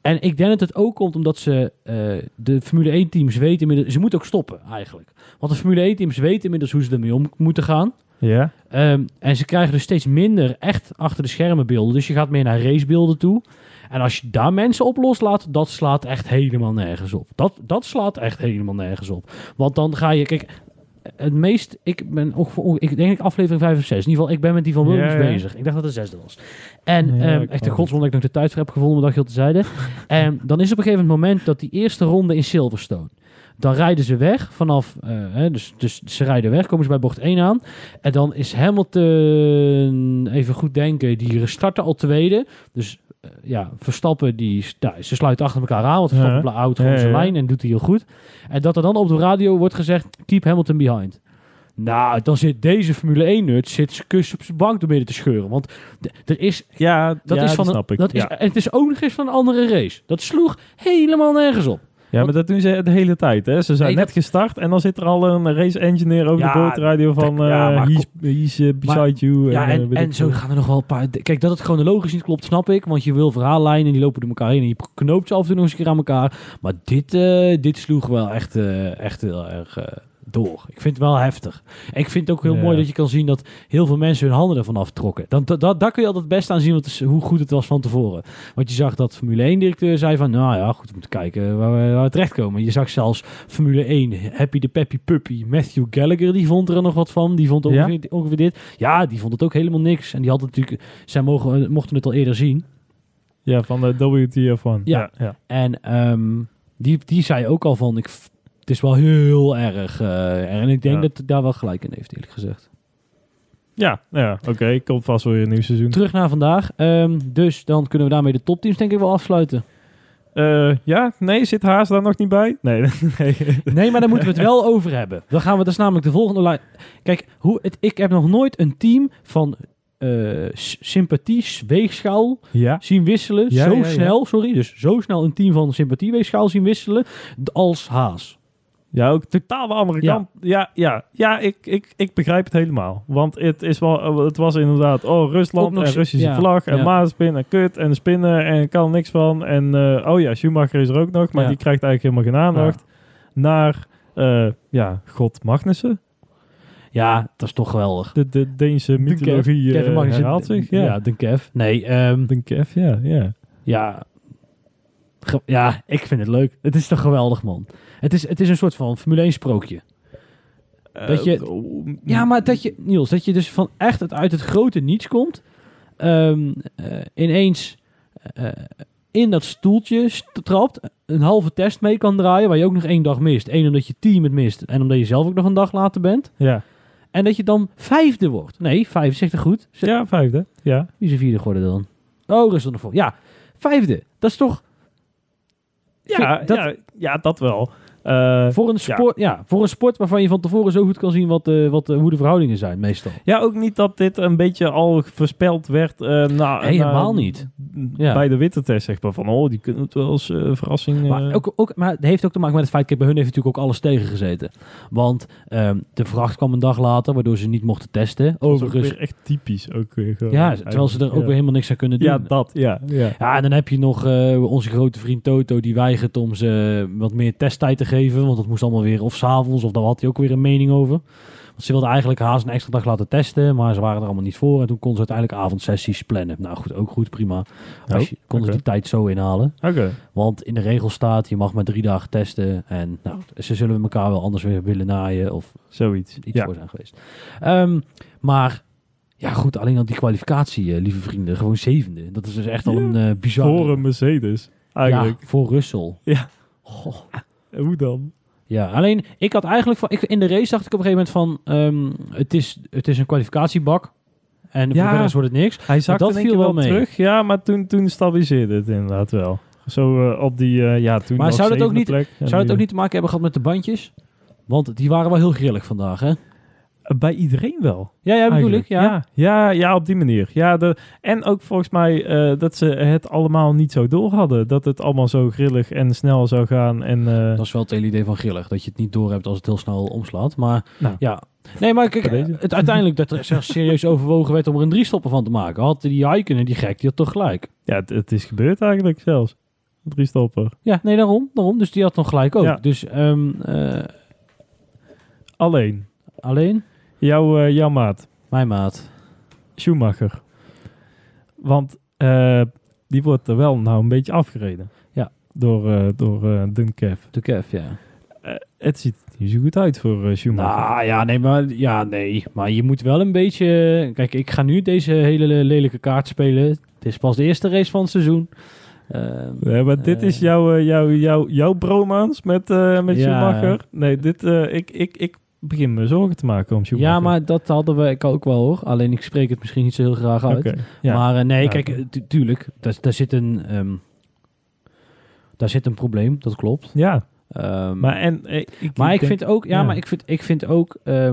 En ik denk dat het ook komt omdat ze eh, de Formule 1-teams weten inmiddels... Ze moeten ook stoppen, eigenlijk. Want de Formule 1-teams weten inmiddels hoe ze ermee om moeten gaan. Ja. Ehm, en ze krijgen dus steeds minder echt achter de schermen beelden. Dus je gaat meer naar racebeelden toe. En als je daar mensen op loslaat, dat slaat echt helemaal nergens op. Dat, dat slaat echt helemaal nergens op. Want dan ga je, kijk, het meest, ik ben ongeveer, ik denk ik aflevering 5 of 6. In ieder geval, ik ben met die van Williams Ja, ja. bezig. Ik dacht dat het de zesde was. En Ja, ehm, echt de godswonder dat ik nog de tijd voor heb gevonden, al te zeiden. En dan is op een gegeven moment dat die eerste ronde in Silverstone. Dan rijden ze weg vanaf, eh, hè, dus, dus ze rijden weg, komen ze bij bocht 1 aan. En dan is Hamilton, even goed denken, die starten al tweede. Dus ja, Verstappen, die, ja, ze sluiten achter elkaar aan, want Verstappen houdt gewoon zijn lijn en doet hij heel goed. En dat er dan op de radio wordt gezegd, keep Hamilton behind. Nou, dan zit deze Formule 1-nut, zit kus op zijn bank door midden te scheuren. Want er is, Ja, dat ja, is van die een, snap ik. dat ja. en het is ook nog eens van een andere race. Dat sloeg helemaal nergens op. ja, maar dat doen ze de hele tijd. Hè? Ze zijn Nee, net dat- gestart en dan zit er al een race engineer over Ja, de boordradio van dat- ja, eh he's, he's eh, beside you. Ja, eh, en, en zo gaan er nog wel een paar... Kijk, dat het chronologisch niet klopt, snap ik. Want je wil verhaallijnen en die lopen door elkaar heen. En je knoopt ze af en toe nog eens een keer aan elkaar. Maar dit, dit sloeg wel echt, echt heel erg... door. Ik vind het wel heftig. En ik vind het ook heel Ja. mooi dat je kan zien dat heel veel mensen hun handen ervan aftrokken. Dan, dat, daar kun je altijd het beste aan zien wat is, hoe goed het was van tevoren. Want je zag dat Formule 1-directeur zei van, nou ja, goed, we moeten kijken waar we, waar we terechtkomen. Je zag zelfs Formule 1, Happy de Peppy Puppy, Matthew Gallagher, die vond er nog wat van. Die vond Ja? ongeveer, ongeveer dit. Ja, die vond het ook helemaal niks. En die had natuurlijk, zij mogen, mochten het al eerder zien. Ja, van de WTF1. Ja. ja, ja. En ehm, die, die zei ook al van, ik, het is wel heel erg. eh, en ik denk Ja. dat het daar wel gelijk in heeft, eerlijk gezegd. Ja, ja, oké. Komt vast weer een nieuw seizoen. Terug naar vandaag. Ehm, dus dan kunnen we daarmee de topteams denk ik wel afsluiten. Eh, ja, nee, zit Haas daar nog niet bij? Nee, nee. Nee, maar daar moeten we het wel over hebben. Dan gaan we, dat is namelijk de volgende lijn. Kijk, hoe het, ik heb nog nooit een team van eh, sympathie, weegschaal Ja, zien wisselen. Ja, zo ja, snel, sorry. Dus zo snel een team van sympathie, weegschaal zien wisselen als Haas. Ja, ook totaal de andere Ja. kant. Ja, ja, ja ik, ik, ik begrijp het helemaal. Want het, is wel, het was inderdaad, oh, Rusland en Russische ja, vlag en ja. maatspin en kut en spinnen en kan niks van. En eh, oh ja, Schumacher is er ook nog, maar die krijgt eigenlijk helemaal geen aandacht. Naar, eh, ja, God Magnussen. Ja, dat is toch geweldig. De, de Deense mythologie eh, herhaalt zich. Ja, Ja, de Kev. Nee, ehm, de Kev, ja, ja. ja. Ja, ik vind het leuk. Het is toch geweldig, man. Het is, het is een soort van Formule 1 sprookje. Dat je- Eh, oh, Ja, maar dat je, Niels, dat je dus van echt het, uit het grote niets komt. eh, ineens eh, in dat stoeltje st- trapt. Een halve test mee kan draaien, waar je ook nog één dag mist. Eén, omdat je team het mist. En omdat je zelf ook nog een dag later bent. Ja. En dat je dan vijfde wordt. Nee, vijfde, zegt het goed. Ja, vijfde. Ja. Wie is er vierde geworden dan? Oh, Rusland nog voor. Ja, vijfde. Dat is toch Ja, dat- ja, ja, dat wel. Eh, voor een, sport, ja. voor een sport waarvan je van tevoren zo goed kan zien wat, de, wat de, hoe de verhoudingen zijn, meestal. ja, ook niet dat dit een beetje al voorspeld werd. eh na, Helemaal na- niet. Ja. Bij de witte test zeg maar van, oh, die kunnen het wel als eh, verrassing... Maar, eh, ook, ook, maar het heeft ook te maken met het feit, kijk, bij hun heeft natuurlijk ook alles tegengezeten. Want ehm, de vracht kwam een dag later, waardoor ze niet mochten testen. dat ook Overigens, weer echt typisch. Ook weer gewoon, ja, terwijl ze er ook ja. weer helemaal niks aan kunnen doen. Ja, dat, ja. ja. Ja, en dan heb je nog eh, onze grote vriend Toto, die weigert om ze wat meer testtijd te geven. Want dat moest allemaal weer of s'avonds, of daar had hij ook weer een mening over. Want ze wilden eigenlijk Haas een extra dag laten testen, maar ze waren er allemaal niet voor. En toen konden ze uiteindelijk avondsessies plannen. Nou goed, ook goed, prima. Als je, konden ze die tijd zo inhalen. Oké. Want in de regel staat, je mag maar drie dagen testen. En nou, ze zullen elkaar wel anders weer willen naaien of Zoiets. iets ja. voor zijn geweest. Ehm, maar ja goed, alleen al die kwalificatie, eh, lieve vrienden. Gewoon zevende. Dat is dus echt al een eh bizar... Voor een Mercedes, eigenlijk. Ja, voor Russell. Ja. Goh. Hoe dan? Ja, alleen ik had eigenlijk van, ik, in de race dacht ik op een gegeven moment van, ehm, het, is, het is een kwalificatiebak. En voor Ja. de rest wordt het niks. Hij zakte dat viel wel mee. terug. Ja, maar toen, toen stabiliseerde het inderdaad wel. Zo eh, op die, eh, ja, toen Maar zou dat ook niet- plek. Zou het ook niet te maken hebben gehad met de bandjes? Want die waren wel heel grillig vandaag, hè? Bij iedereen wel. Ja, ja, bedoel eigenlijk. ik. Ja. ja. Ja, ja, op die manier. Ja, de, en ook volgens mij eh, dat ze het allemaal niet zo door hadden. Dat het allemaal zo grillig en snel zou gaan. En, eh, Dat is wel het hele idee van grillig. Dat je het niet door hebt als het heel snel omslaat. Maar Nou. ja. Nee, maar kijk, het, uiteindelijk dat er serieus overwogen werd om er een driestopper van te maken. Had die Aikenen, die gek, die had toch gelijk. ja, het, het is gebeurd eigenlijk zelfs. Drie stopper. Ja, nee, daarom. daarom. Dus die had nog gelijk ook. Ja. Dus ehm, eh, Alleen, alleen jouw, eh, jouw maat, mijn maat. Schumacher. Want eh, die wordt er wel nou een beetje afgereden. Ja. Door, eh door eh Dunkev. De Kev, ja. Het ziet er niet zo goed uit voor Schumacher. Nou ja, nee, maar, ja, nee. Maar je moet wel een beetje... Kijk, ik ga nu deze hele lelijke kaart spelen. Het is pas de eerste race van het seizoen. Ja, maar dit is jouw, jouw, jouw, jouw bromance met, met Ja. Schumacher. Nee, dit, ik, ik, ik begin me zorgen te maken om Schumacher. ja, maar dat hadden we ik ook wel hoor. Alleen ik spreek het misschien niet zo heel graag uit. Ja. Maar eh, nee, Ja, kijk, eh, tu- tuurlijk, daar, daar zit een... ehm, daar zit een probleem, dat klopt. ja, Ehm, maar, en, eh, ik, maar ik denk- vind ook, ja, ja. maar ik vind, ik vind ook, eh,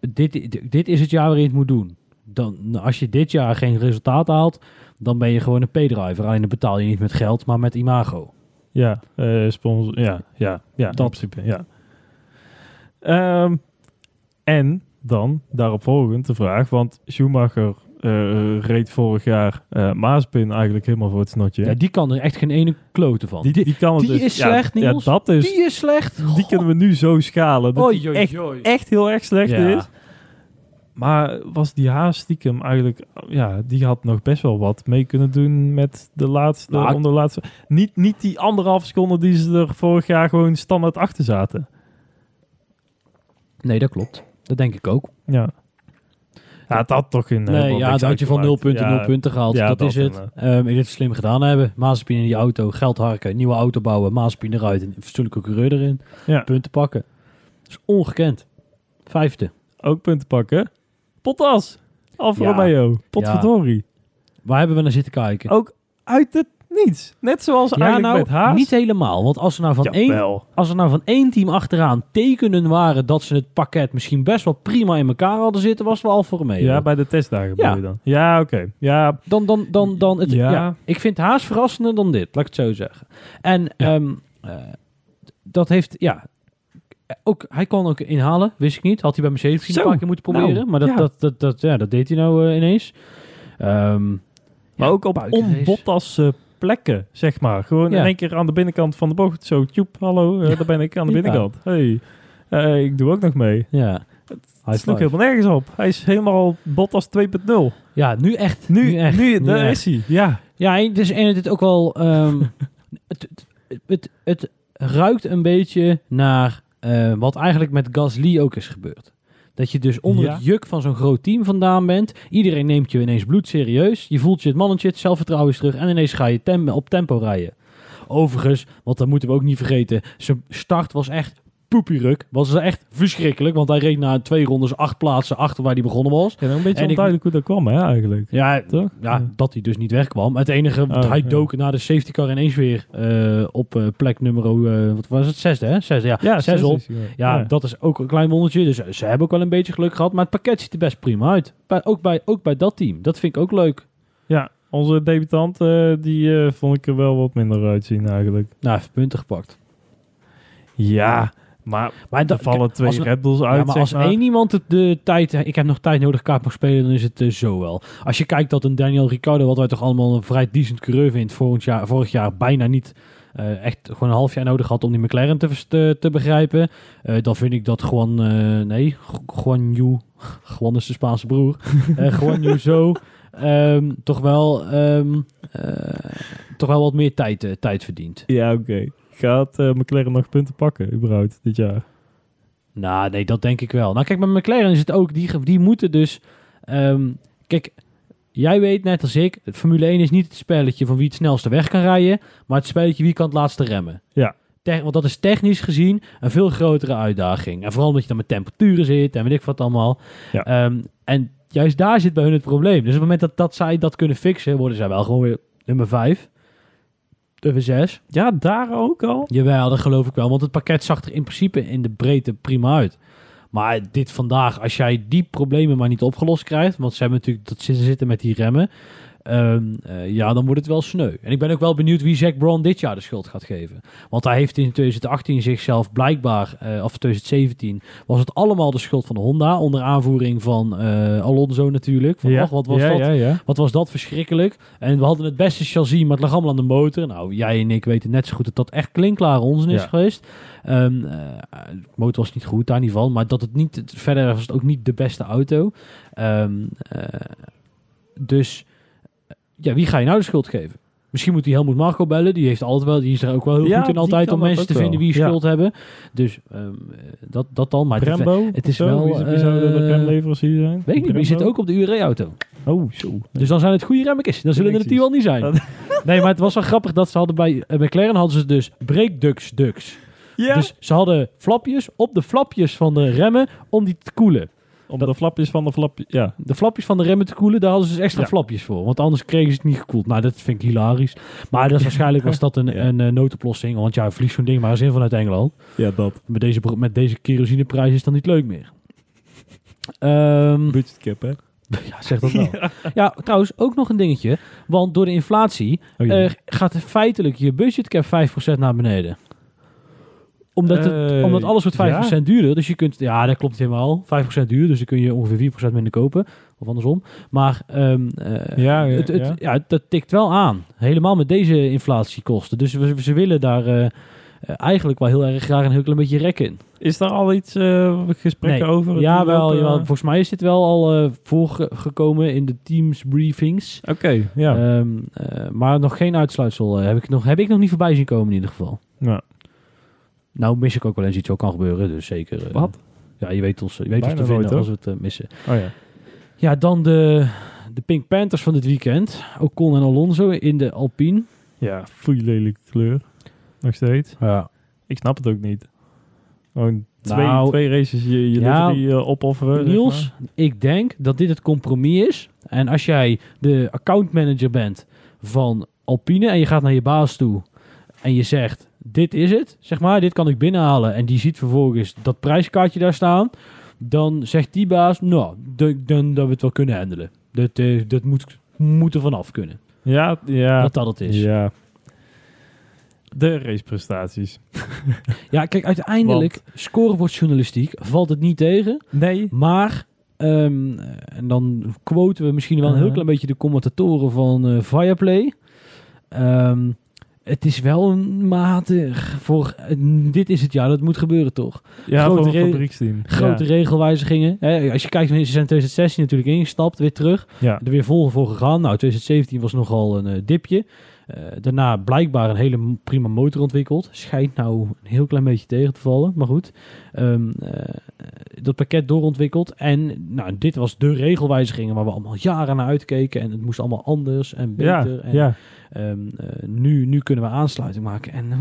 dit, dit, is het jaar waarin je het moet doen. Dan, als je dit jaar geen resultaat haalt, dan ben je gewoon een P-driver. Alleen dan betaal je niet met geld, maar met imago. Ja, sponsor, ja, ja, ja, Dat. in principe, ja. Ehm, en dan daarop volgend de vraag, want Schumacher eh, reed vorig jaar eh Maaspin eigenlijk helemaal voor het snotje. Ja, die kan er echt geen ene klote van. die, die, die kan het die dus- is ja, slecht, Ja, Niels. dat is. Die is slecht. Die kunnen we nu zo schalen. Dat Oei, die oei, echt, oei. echt heel erg slecht Ja. is. Maar was die Haas stiekem eigenlijk... Ja, die had nog best wel wat mee kunnen doen met de laatste... Nou, niet, niet die anderhalf seconde die ze er vorig jaar gewoon standaard achter zaten. Nee, dat klopt. Dat denk ik ook. Ja. Ja, het had toch in... Nee, ja, dan had je van 0 punten 0 punten gehaald. ja, dat, dat is het. inderdaad. Ehm ik heb het slim gedaan hebben. Mazepin in die auto, geld harken, nieuwe auto bouwen, Mazepin eruit en fatsoenlijke coureur erin. Ja. Punten pakken. Dat is ongekend. Vijfde. Ook punten pakken. Potas. Alfa Ja. Romeo. Potverdorie. Waar hebben we naar zitten kijken? Ook uit het niets. Net zoals ja, eigenlijk nou, met Haas. niet helemaal. Want als er nou van één Jawel. als er nou van één team achteraan tekenen waren dat ze het pakket misschien best wel prima in elkaar hadden zitten, was het wel Alfa Romeo. Ja, bij de testdagen bedoel Ja. je dan. Ja, oké. Ja, Dan, dan, dan, dan het, Ja. ja. ik vind Haas verrassender dan dit, laat ik het zo zeggen. En ehm, eh, dat heeft, ja, ook, hij kon ook inhalen, wist ik niet. Had hij bij Mercedes misschien Zo, een paar keer moeten proberen. nou, maar dat, ja. dat, dat, dat, ja, dat deed hij nou eh, ineens. Ehm, maar ja, ook op buitenrace. onbottas eh, plekken, zeg maar. Gewoon Ja. in één keer aan de binnenkant van de bocht. Zo, tjoep, hallo, eh, daar ben ik aan de binnenkant. Hey, eh, ik doe ook nog mee. Ja. Het sloeg helemaal nergens op. Hij is helemaal Bottas 2.0. Ja, nu echt. Nu, Nu nu, echt. daar nu is hij. Ja. Ja, en dus en het ook wel. ehm, het, het, het, het ruikt een beetje naar eh, wat eigenlijk met Gasly ook is gebeurd. Dat je dus onder Ja. het juk van zo'n groot team vandaan bent. Iedereen neemt je ineens bloedserieus. Je voelt je het mannetje, het zelfvertrouwen is terug. En ineens ga je tem op tempo rijden. Overigens, want dat moeten we ook niet vergeten. Zijn start was echt poepieruk. Was echt verschrikkelijk. Want hij reed na twee rondes acht plaatsen achter waar hij begonnen was. Ja, nou een beetje En ik- onduidelijk hoe dat kwam, hè, eigenlijk. Ja, Toch? ja, dat hij dus niet wegkwam. Het enige, Oh, hij ja. dook na de safety car ineens weer eh, op eh, plek nummer, eh, wat was het, zesde hè? Zesde, ja. Ja, zes op. Ja, dat is ook een klein wondertje. Dus ze hebben ook wel een beetje geluk gehad. Maar het pakket ziet er best prima uit. Bij, ook, bij, ook bij dat team. Dat vind ik ook leuk. Ja, onze debutant, die vond ik er wel wat minder uitzien eigenlijk. Nou, even punten gepakt. Ja, maar Maar er dat, vallen twee als we- Red Bulls uit, ja, maar als maar. één iemand de, de tijd... Ik heb nog tijd nodig kaart mag spelen, dan is het eh, zo wel. Als je kijkt dat een Daniel Ricciardo, wat wij toch allemaal een vrij decent coureur vindt, vorig jaar, vorig jaar bijna niet... eh, echt gewoon een half jaar nodig had om die McLaren te, te, te begrijpen. eh, dan vind ik dat gewoon... nee, Juan Yu... Juan is de Spaanse broer. Juan Yu zo... ehm, toch, wel, ehm, eh, toch wel wat meer tijd, tijd verdient. Ja, oké. Gaat eh, McLaren nog punten pakken, überhaupt, dit jaar? Nou, nee, dat denk ik wel. Nou, kijk, bij McLaren is het ook, die, die moeten dus... ehm, kijk, jij weet net als ik, Formule 1 is niet het spelletje van wie het snelste weg kan rijden, maar het spelletje wie kan het laatste remmen. Ja. Te- want dat is technisch gezien een veel grotere uitdaging. En vooral omdat je dan met temperaturen zit en weet ik wat allemaal. Ja. Ehm, en juist daar zit bij hun het probleem. Dus op het moment dat, dat zij dat kunnen fixen, worden zij wel gewoon weer nummer 5. Nummer 6. Ja, daar ook al? Jawel, dat geloof ik wel. Want het pakket zag er in principe in de breedte prima uit. Maar dit vandaag, als jij die problemen maar niet opgelost krijgt... want ze hebben natuurlijk dat ze zitten met die remmen... ehm, eh, ja, dan wordt het wel sneu. En ik ben ook wel benieuwd wie Zack Brown dit jaar de schuld gaat geven. Want hij heeft in 2018 zichzelf blijkbaar... eh, of 2017 was het allemaal de schuld van de Honda... onder aanvoering van eh, Alonso natuurlijk. Van, och, wat was ja, dat Ja, ja. wat was dat verschrikkelijk. En we hadden het beste chassis, maar het lag allemaal aan de motor. Nou, jij en ik weten net zo goed dat dat echt klinkklare onzin is Ja. geweest. Ehm, eh, de motor was niet goed, daar niet van. Maar dat het niet, verder was het ook niet de beste auto. Ehm, eh, dus, ja, wie ga je nou de schuld geven? Misschien moet hij Helmoet Marco bellen. Die heeft altijd wel, die is er ook wel heel Ja, goed in die altijd om mensen te vinden Ja. schuld hebben. Dus ehm, eh, dat, dat dan. Maar het- Brembo? het is zo? wel, Wie, wie zou de eh, remleverancier zijn? Weet ik niet, maar die zit ook op de URE-auto. Oh, zo. Dus dan zijn het goede remmetjes. Dan zullen het die wel niet zijn. Nee, maar het was wel grappig dat ze hadden bij eh, McLaren hadden ze dus breakducts ducts. Ja, Dus ze hadden flapjes op de flapjes van de remmen om die te koelen. Om de flapjes van de flapjes... Ja. De flapjes van de remmen te koelen, daar hadden ze dus extra Ja. flapjes voor. Want anders kregen ze het niet gekoeld. Nou, dat vind ik hilarisch. Maar dat is waarschijnlijk was dat een, een eh, noodoplossing. Want ja, vlieg zo'n ding maar eens in vanuit Engeland. ja, dat. Met deze, met deze kerosineprijs is dat niet leuk meer. Ehm, Budgetcap, hè? ja, zeg dat wel. Ja, trouwens, ook nog een dingetje. Want door de inflatie Oh, ja. gaat feitelijk je budgetcap 5% naar beneden. Omdat, het, Eh, omdat alles wordt 5% duurder. Dus je kunt, ja, dat klopt helemaal. 5% duur, dus dan kun je ongeveer 4% minder kopen. Of andersom. Maar ehm, eh, Ja, ja, het, het, ja. ja. dat tikt wel aan. Helemaal met deze inflatiekosten. Dus we, ze willen daar eh, eigenlijk wel heel erg graag een heel klein beetje rekken in. Is daar al iets gesprekken Nee. over? Ja, wel, jawel. Volgens mij is dit wel al voorgekomen in de Teams briefings. Oké, ja. Ehm, eh, maar nog geen uitsluitsel heb, ik nog, heb ik nog niet voorbij zien komen in ieder geval. ja. Nou, mis ik ook wel eens iets wat kan gebeuren, dus zeker. eh, Wat? Ja, je weet ons, je weet ons te vinden nooit, als we het eh, missen. Oh ja. Ja, dan de, de Pink Panthers van dit weekend. Ocon en Alonso in de Alpine. Ja, foei lelijke kleur. Nog steeds. Ja. Ik snap het ook niet. Gewoon twee, Nou, twee races je, je ja, livery, eh, opofferen. zeg Niels, maar. ik denk dat dit het compromis is. En als jij de accountmanager bent van Alpine en je gaat naar je baas toe en je zegt, dit is het, zeg maar, dit kan ik binnenhalen. En die ziet vervolgens dat prijskaartje daar staan. Dan zegt die baas, nou, dan dat we het wel kunnen handelen. Dat, eh, dat moet, moet er vanaf kunnen. Ja, ja. Dat dat het is. Ja, Ja. De raceprestaties. kijk, uiteindelijk, scorebordjournalistiek, valt het niet tegen. Nee. Maar, ehm, en dan quoten we misschien wel een heel Uh-huh. klein beetje de commentatoren van eh Viaplay. Ehm, het is wel een matig voor, eh, dit is het jaar, dat moet gebeuren toch? Ja, Grote voor een fabrieksteam. Grote ja. Eh, daarna blijkbaar een hele prima motor ontwikkeld. Schijnt nou een heel klein beetje tegen te vallen, maar goed. Ehm, eh, dat pakket doorontwikkeld. En nou, dit was de regelwijzigingen waar we allemaal jaren naar uitkeken. En het moest allemaal anders en Ja, beter. en, ja. Ehm, eh, nu, nu kunnen we aansluiting maken. En,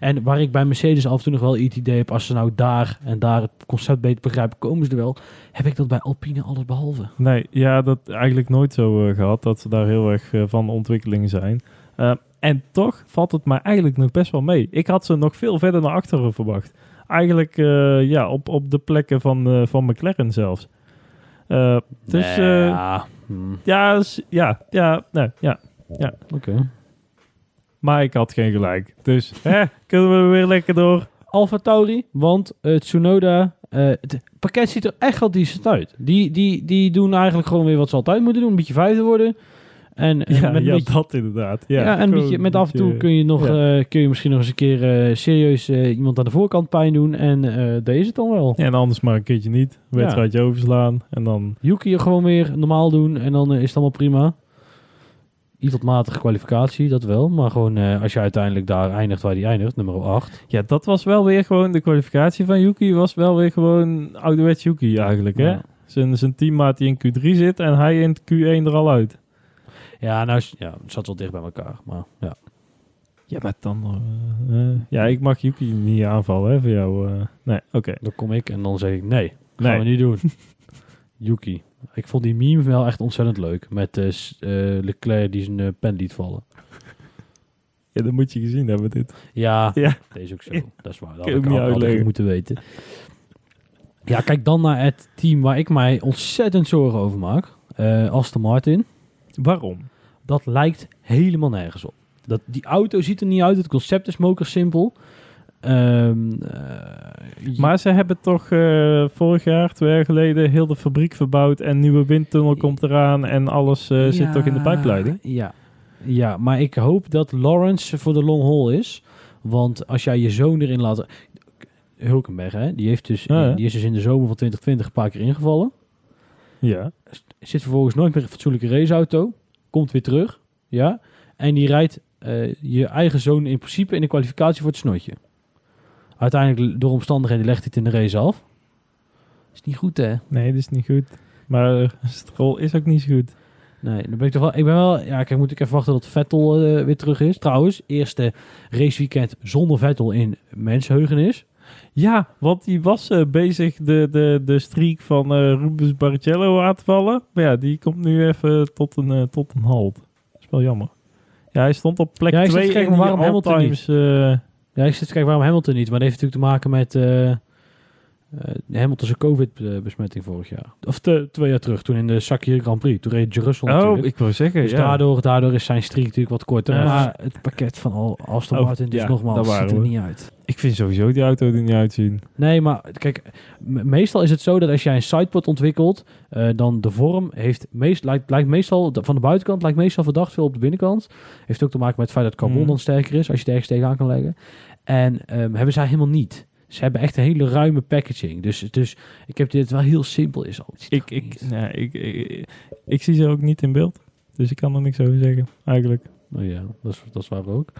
en waar ik bij Mercedes af en toe nog wel het idee heb, als ze nou daar en daar het concept beter begrijpen, komen ze er wel. Heb ik dat bij Alpine alles behalve. Nee, ja, dat eigenlijk nooit zo eh, gehad. Dat ze daar heel erg eh, van de ontwikkeling zijn. Eh, en toch valt het mij eigenlijk nog best wel mee. Ik had ze nog veel verder naar achteren verwacht. Eigenlijk ja, op, op de plekken van, van McLaren zelfs. Dus Nee, eh, ja, hmm, ja, ja, ja, nee, ja. oké. Maar ik had geen gelijk. Dus hè, kunnen we weer lekker door. Alfa Tauri, want het Tsunoda, eh, het pakket ziet er echt wel decent uit. Die, die, die doen eigenlijk gewoon weer wat ze altijd moeten doen, een beetje vijfde worden. En, en Ja, met een ja beetje, dat inderdaad. Ja, ja, en beetje, met af en toe kun je, nog, ja. eh, kun je misschien nog eens een keer eh, serieus eh, iemand aan de voorkant pijn doen. En eh dat is het dan wel. Ja, en anders maar een keertje niet. Wedstrijdje overslaan. En dan... Yuki gewoon weer normaal doen en dan eh, is het allemaal prima. Iets wat matige kwalificatie, dat wel. Maar gewoon eh, als je uiteindelijk daar eindigt waar die eindigt, nummer 8. Ja, dat was wel weer gewoon... De kwalificatie van Yuki was wel weer gewoon ouderwets Yuki eigenlijk, hè? Ja. Zijn, zijn teammaat die in Q3 zit en hij in Q1 er al uit. Ja, nou ja, het zat wel dicht bij elkaar. Maar ja. Ja, maar dan... eh, eh, ja, ik mag Yuki niet aanvallen, hè, voor jou. nee, oké. Dan kom ik en dan zeg ik nee, gaan Nee. we niet doen. Yuki. Ik vond die meme wel echt ontzettend leuk. Met eh, Leclerc die zijn eh, pen liet vallen. Ja, dat moet je gezien hebben, dit. Ja, Ja. deze ook zo. Dat is waar. Dat had ik al- had ik uitleggen. moeten weten. Ja, kijk dan naar het team waar ik mij ontzettend zorgen over maak. Eh, Aston Martin. Waarom? Dat lijkt helemaal nergens op. Dat, die auto ziet er niet uit. Het concept is moker simpel. Ehm, eh, Maar ze hebben toch eh, vorig jaar, twee jaar geleden, heel de fabriek verbouwd en nieuwe windtunnel komt eraan en alles eh, zit toch in de pijpleiding? Ja. ja, maar ik hoop dat Lawrence voor de long haul is. Want als jij je zoon erin laat... Hulkenberg, hè? Die, heeft dus, Ja, die is dus in de zomer van 2020 een paar keer ingevallen. Ja. Zit vervolgens nooit meer in een fatsoenlijke raceauto. Komt weer terug. Ja. En die rijdt je eigen zoon in principe in de kwalificatie voor het snotje. Uiteindelijk door omstandigheden legt hij het in de race af. Is niet goed, hè? Nee, dat is niet goed. Maar uh, Stroll is ook niet zo goed. Nee, dan ben ik toch wel. Ik ben wel. Ja, kijk, moet ik even wachten tot Vettel eh, weer terug is. Trouwens, eerste raceweekend zonder Vettel in mensheugenis. Ja, want die was eh, bezig de, de, de streak van eh, Rubens Barrichello aan te vallen. Maar ja, die komt nu even tot een, eh, tot een halt. Dat is wel jammer. Ja, hij stond op plek Ja, ik zit 2 te kijken, in die all-times. Ja, ik zit te kijken waarom Hamilton niet. Maar dat heeft natuurlijk te maken met. eh, eh Hamilton zijn COVID-besmetting vorig jaar. Of te- twee jaar terug, toen in de Sakir Grand Prix. Toen reed Jerusalem Oh, natuurlijk. ik wou zeggen, Dus ja. daardoor, daardoor is zijn streak natuurlijk wat korter. Ja. Maar het pakket van Al- Aston Oh, Martin, dus ja, nogmaals, ziet er we. niet uit. Ik vind sowieso die auto er niet uitzien. Nee, maar kijk, me- meestal is het zo dat als jij een sidepod ontwikkelt, eh, dan de vorm heeft meest, lijkt, lijkt meestal, de- van de buitenkant lijkt meestal verdacht veel op de binnenkant. Heeft ook te maken met het feit dat carbon Hmm. dan sterker is, als je het ergens tegenaan kan leggen. En ehm, hebben zij helemaal niet. Ze hebben echt een hele ruime packaging. Dus, dus ik heb dit wel heel simpel is al. Ik, er ik, ik, ik, ik zie ze ook niet in beeld. Dus ik kan er niks over zeggen, eigenlijk. Oh ja, dat is, dat is waar ook.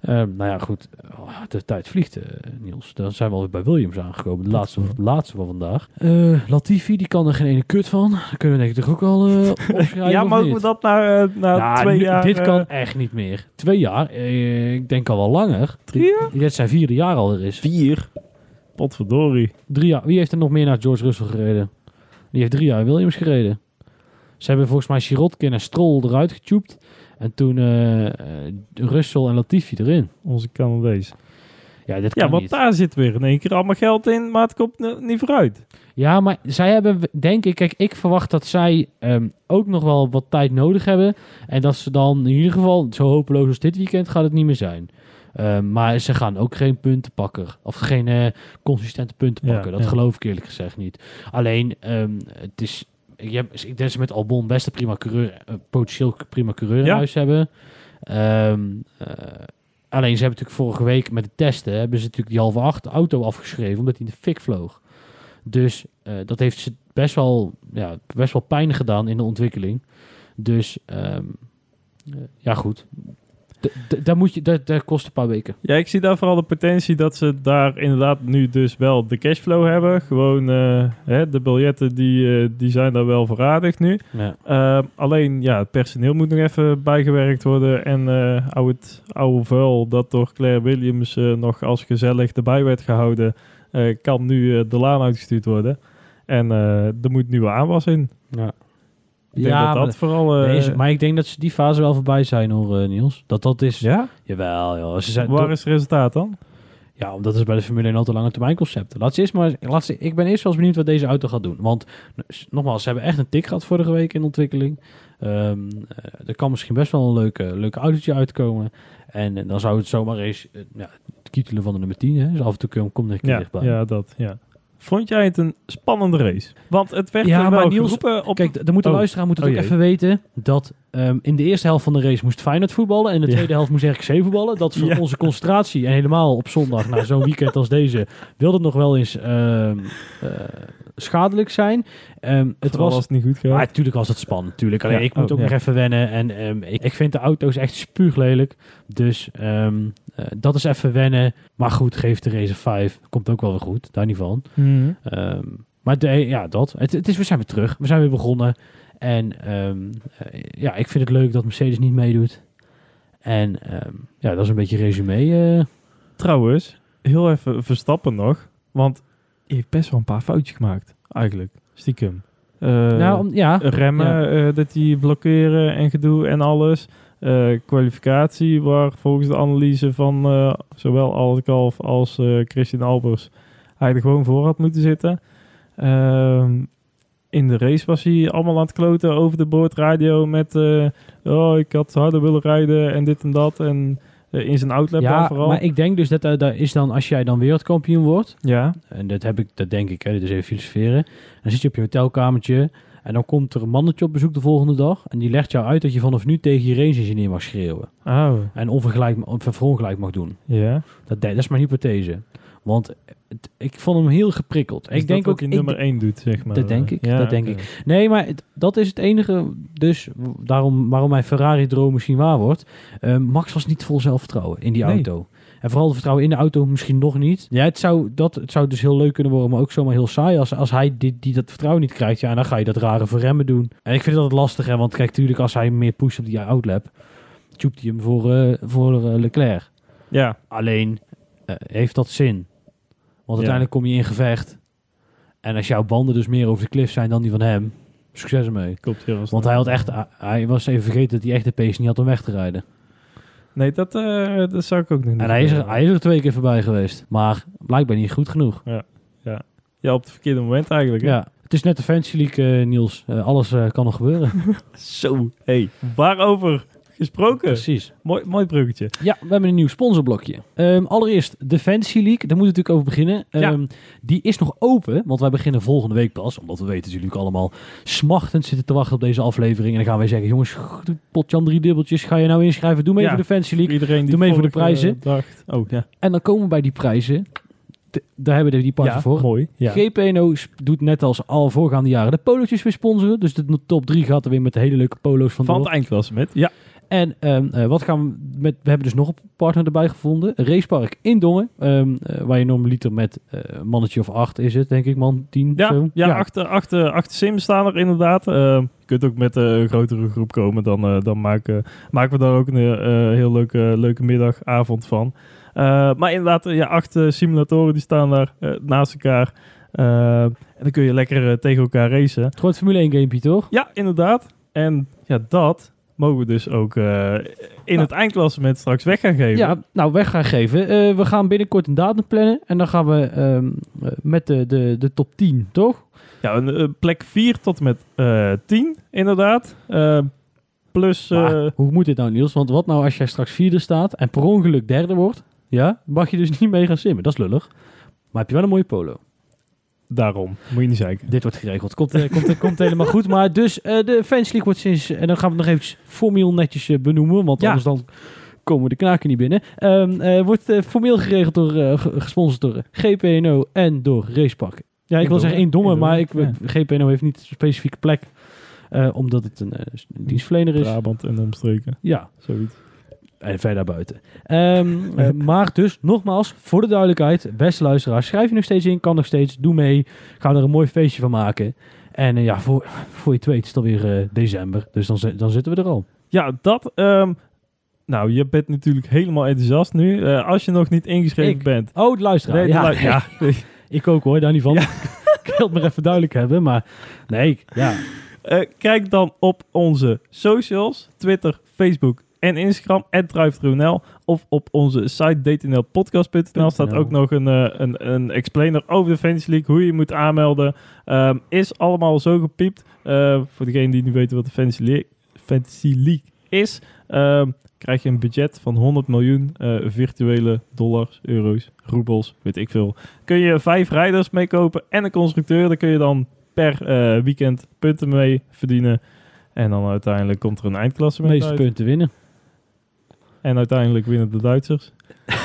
Ehm, nou ja, goed. Oh, de tijd vliegt, eh, Niels. Dan zijn we alweer bij Williams aangekomen. De laatste, de laatste van vandaag. Eh, Latifi, die kan er geen ene kut van. Dat kunnen we denk ik toch ook wel eh opschrijven, ja, mogen we dat na, eh, na Ja, twee jaar... Dit kan echt niet meer. Twee jaar? Ik denk al wel langer. Drie jaar? Dit zijn vierde jaar al er is. Vier. Potverdorie. Drie jaar. Wie heeft er nog meer naar George Russell gereden? Die heeft drie jaar Williams gereden. Ze hebben volgens mij Sirotkin en Stroll eruit getubed. En toen eh, eh, Russell en Latifi erin. Onze Canadees. Ja, dit Ja, kan want niet. daar zit weer in één keer allemaal geld in, maar het komt niet vooruit. Ja, maar zij hebben, denk ik, kijk, ik verwacht dat zij ehm, ook nog wel wat tijd nodig hebben. En dat ze dan in ieder geval, zo hopeloos als dit weekend, gaat het niet meer zijn. Ehm, maar ze gaan ook geen punten pakken. Of geen eh, consistente punten Ja, pakken. dat ja. geloof ik eerlijk gezegd niet. Alleen, edenk het is. Je hebt, ik denk dat ze met Albon best een prima coureur, eh, potentieel prima coureur in Ja. huis hebben. Ehm, eh, alleen ze hebben natuurlijk vorige week met de testen hebben ze natuurlijk die halve acht auto afgeschreven omdat hij in de fik vloog. Dus eh, dat heeft ze best wel, ja, best wel pijn gedaan in de ontwikkeling. Dus ehm, eh, ja, goed. Daar moet je, dat, dat kost een paar weken. Ja, ik zie daar vooral de potentie dat ze daar inderdaad nu dus wel de cashflow hebben. Gewoon eh, hè, de biljetten die, eh, die zijn daar wel verradigd nu. Ja. Eh, alleen ja, het personeel moet nog even bijgewerkt worden. En eh oude, oude vuil dat door Claire Williams eh, nog als gezellig erbij werd gehouden, eh, kan nu de laan uitgestuurd worden. En eh, er moet nieuwe aanwas in. Ja. Ik denk dat maar, vooral... eh, maar ik denk dat ze die fase wel voorbij zijn hoor, eh, Niels. Dat dat is... ja? Jawel, joh. Ze zijn Waar is het resultaat dan? Ja, omdat het bij de Formule 1 altijd lange termijn concept. Laat ze eerst maar, laat ze, ik ben eerst wel eens benieuwd wat deze auto gaat doen. Want nogmaals, ze hebben echt een tik gehad vorige week in ontwikkeling. Ehm, eh, er kan misschien best wel een leuke, leuke autootje uitkomen. En, dan zou het zomaar eens ja, het kietelen van de nummer 10. Hè. Dus af en toe kom- komt er een keer Ja, dichtbij. ja, dat, ja. Vond jij het een spannende race? Want het werd Ja, maar Niels, op... Kijk, de, moet de Oh. luisteraar moet het Oh ook jee. even weten dat ehm, in de eerste helft van de race moest Feyenoord voetballen en in de Ja. tweede helft moest RKC voetballen. Dat is voor Ja. onze concentratie en helemaal op zondag na zo'n weekend als deze wil het nog wel eens ehm, eh, schadelijk zijn. Ehm, het was het niet goed maar natuurlijk was het spannend. Natuurlijk. Alleen Ja, ik moet oh, ook ja. nog even wennen. En ehm, ik, ik vind de auto's echt spuuglelijk. Dus ehm, eh, dat is even wennen. Maar goed, geef de race 5. Komt ook wel weer goed. Daar niet van. Mhm. Maar de, ja, dat. Het, het is, we zijn weer terug. We zijn weer begonnen. En eh, ja, ik vind het leuk dat Mercedes niet meedoet. En ja, dat is een beetje resume. eh. Trouwens, heel even Verstappen nog. Want heeft best wel een paar foutjes gemaakt. Eigenlijk, stiekem. Eh, nou, om- ja. remmen, ja. eh, dat die blokkeren en gedoe en alles. Eh, kwalificatie, waar volgens de analyse van zowel Alkalf als Christian Albers hij er gewoon voor had moeten zitten. Ehm, in de race was hij allemaal aan het kloten over de boordradio met... oh, ik had harder willen rijden en dit en dat. En in zijn outlap dan Ja, vooral. maar ik denk dus dat eh, daar is dan, als jij dan wereldkampioen wordt, Ja, En dat heb ik, dat denk ik, hè, dit is even filosoferen. Dan zit je op je hotelkamertje en dan komt er een mannetje op bezoek de volgende dag. En die legt jou uit dat je vanaf nu tegen je range engineer mag schreeuwen. oh, En onvergelijk, of verongelijk mag doen. ja. Dat, dat is mijn hypothese. Want het- ik vond hem heel geprikkeld. Is ik denk ook, ik hij nummer 1 doet, zeg maar. Dat denk ik, dat denk oké. Nee, maar het- dat is het enige dus daarom, waarom mijn Ferrari-droom misschien waar wordt. Eh, Max was niet vol zelfvertrouwen in die Nee. auto. En vooral het vertrouwen in de auto misschien nog niet. Ja, het zou, dat, het zou dus heel leuk kunnen worden, maar ook zomaar heel saai. Als, als hij die, die dat vertrouwen niet krijgt, ja, dan ga je dat rare verremmen doen. En ik vind dat lastig, hè, want kijk, tuurlijk, als hij meer pusht op die outlap, tjoept hij hem voor, eh, voor eh, Leclerc. Ja, Alleen, eh, heeft dat zin? Want Ja. uiteindelijk kom je in gevecht. En als jouw banden dus meer over de klif zijn dan die van hem, succes ermee. klopt heel Want hij had echt, hij was even vergeten dat hij echt de pace niet had om weg te rijden. Nee, dat, eh, dat zou ik ook niet En hij is, er, willen. hij is er twee keer voorbij geweest. Maar blijkbaar niet goed genoeg. ja, op het verkeerde moment eigenlijk. hè? Ja. Het is net de Fantasy League, eh, Niels. Eh, alles kan nog gebeuren. Zo, hey, waarover gesproken? Precies. Mooi, mooi bruggetje. Ja, we hebben een nieuw sponsorblokje. Ehm, allereerst de Fantasy League. Daar moeten we natuurlijk over beginnen. Ja. Ehm, Die is nog open, want wij beginnen volgende week pas. Omdat we weten natuurlijk allemaal smachtend zitten te wachten op deze aflevering. En dan gaan wij zeggen, jongens, potjan drie dubbeltjes. Ga je nou inschrijven? Doe mee Ja. voor League. Iedereen die Doe mee voor de prijzen. dacht, oh ja, En dan komen we bij die prijzen. Daar hebben we die partner ja voor. mooi. Ja. GPNO doet net als al voorgaande jaren de polootjes weer sponsoren. Dus de top 3 gaat er weer met de hele leuke polo's van Van het eindklassement. Ja, En ehm, eh, wat gaan we met? We hebben dus nog een partner erbij gevonden. Een racepark in Dongen. ehm, eh, waar je normaliter met eh, een mannetje of acht is het, denk ik, man. Tien ja, zo. ja, Achter, achter, achter Sims staan er inderdaad. Eh, je kunt ook met een grotere groep komen. Dan, dan maken, maken we daar ook een heel leuke, leuke middag, avond van. Maar inderdaad, ja, acht simulatoren die staan daar naast elkaar. En dan kun je lekker tegen elkaar racen. Het wordt Formule 1 gamepje, toch? Ja, inderdaad. En ja, dat mogen we dus ook eh, in het eindklassement straks weg gaan geven. Ja, nou, weg gaan geven. Eh, we gaan binnenkort een datum plannen. En dan gaan we ehm, eh, met de, de, de top 10, toch? Ja, een, plek 4 tot en met eh 10, inderdaad. Eh, plus... Maar hoe moet dit nou, Niels? Want wat nou als jij straks vierde staat en per ongeluk derde wordt? Ja, mag je dus niet mee gaan simmen. Dat is lullig. Maar heb je wel een mooie polo. Daarom. Moet je niet zeiken. Dit wordt geregeld. Komt, eh, komt, komt helemaal goed. Maar dus eh, de Fans League wordt sinds... En dan gaan we het nog eventjes formeel netjes eh, benoemen. Want Ja. anders dan komen de knaken niet binnen. Ehm, eh, wordt eh, formeel geregeld door... eh, ge- gesponsord door GPNO en door Racepark. Ja, ik wil zeggen één domme, maar ik, GPNO heeft niet een specifieke plek. eh, omdat het een eh, dienstverlener is. Brabant en omstreken. Ja, Zoiets. En verder daarbuiten. Ehm, eh, maar dus, nogmaals, voor de duidelijkheid, beste luisteraars, schrijf je nog steeds in, kan nog steeds, doe mee. Gaan er een mooi feestje van maken. En eh, ja, voor, voor je het weet is het alweer eh, december, dus dan, dan zitten we er al. Ja, dat... ehm, nou, je bent natuurlijk helemaal enthousiast nu. Eh, als je nog niet ingeschreven Ik? bent... Oh, luisteraar. Nee, ja, lu- ja. ik ook hoor, daar niet van. Ja. ik wil het maar even duidelijk hebben, maar nee, ja. Eh, kijk dan op onze socials, Twitter, Facebook en Instagram, @druiftruNL of op onze site dtnlpodcast.nl staat ook nog een, eh, een, een explainer over de Fantasy League, hoe je moet aanmelden. Ehm, is allemaal zo gepiept. Eh, voor degenen die niet weten wat de Fantasy League, Fantasy League is, ehm, krijg je een budget van 100 miljoen eh, virtuele dollars, euro's, roebels, weet ik veel. Kun je vijf rijders meekopen en een constructeur. Daar kun je dan per weekend punten mee verdienen. En dan uiteindelijk komt er een De eindklassement meeste uit. punten winnen. En uiteindelijk winnen de Duitsers.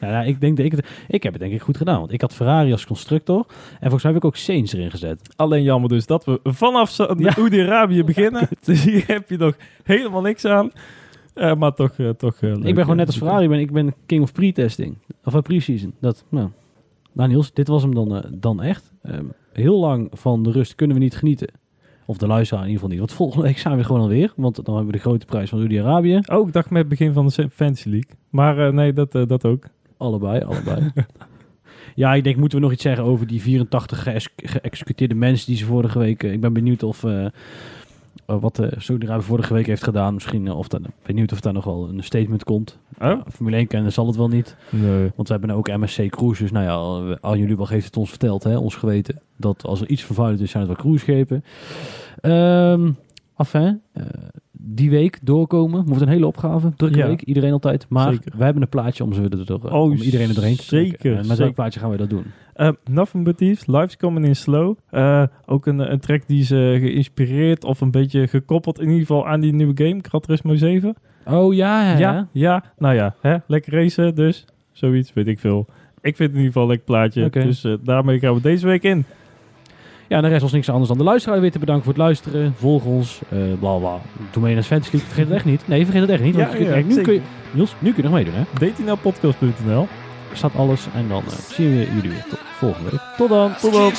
Nou, ik, denk dat ik, het, ik heb het denk ik goed gedaan, want ik had Ferrari als constructor. En volgens mij heb ik ook Sainz erin gezet. Alleen jammer dus dat we vanaf Sa- Ja. Oedi-Arabië beginnen. dus hier heb je nog helemaal niks aan. Eh, maar toch, eh, toch eh, ik ben gewoon net als Ferrari, ben, ik ben king of pre-testing. Of pre-season. Dat, nou. dit was hem dan, dan echt. Ehm, heel lang van de rust kunnen we niet genieten. Of de luisteraar in ieder geval niet. Want volgende week zijn we gewoon alweer. Want dan hebben we de grote prijs van Saudi-Arabië. Oh, ik dacht met het begin van de Fantasy League. Maar eh, nee, dat, eh, dat ook. Allebei, allebei. ja, ik denk, moeten we nog iets zeggen over die 84 geëx- geëxecuteerde mensen die ze vorige week... eh, ik ben benieuwd of... eh, eh, wat de Saudi-Arabië vorige week heeft gedaan. Misschien eh, of dat, benieuwd of daar nog wel een statement komt. Oh? Ja, Formule 1 kennen zal het wel niet. Nee. Want we hebben ook MSC Cruise. Dus nou ja, al, jullie wel heeft het ons verteld, hè, ons geweten. Dat als er iets vervuilend is, zijn het wel cruiseschepen. Ehm enfin, eh, die week doorkomen. Wordt een hele opgave. Drukke Ja. week, iedereen altijd. Maar Zeker. we hebben een plaatje om, ze er, er- Oh, om iedereen er doorheen te trekken. zeker, En met zeker. welk plaatje gaan we dat doen? Eh, nothing but thieves, Life's Coming in Slow. Eh, ook een, een track die ze geïnspireerd of een beetje gekoppeld in ieder geval aan die nieuwe game, Gran Turismo 7. Oh ja, ja. Ja, ja, nou ja, hè, lekker racen dus. Zoiets, weet ik veel. Ik vind het in ieder geval een lekker plaatje. Dus eh, daarmee gaan we deze week in. Ja, en de rest was niks anders dan de luisteraar weer te bedanken voor het luisteren. Volg ons, eh bla bla. Doe mee naar Fantasy League. Vergeet het echt niet. Nee, vergeet het echt niet. want Ja, vergeet- ja, kijk, nu kun je. Niels, nu kun je nog meedoen hè. dtnlpodcast.nl Er staat alles en dan eh, zien we jullie weer tot volgende week. Tot dan. Tot dan.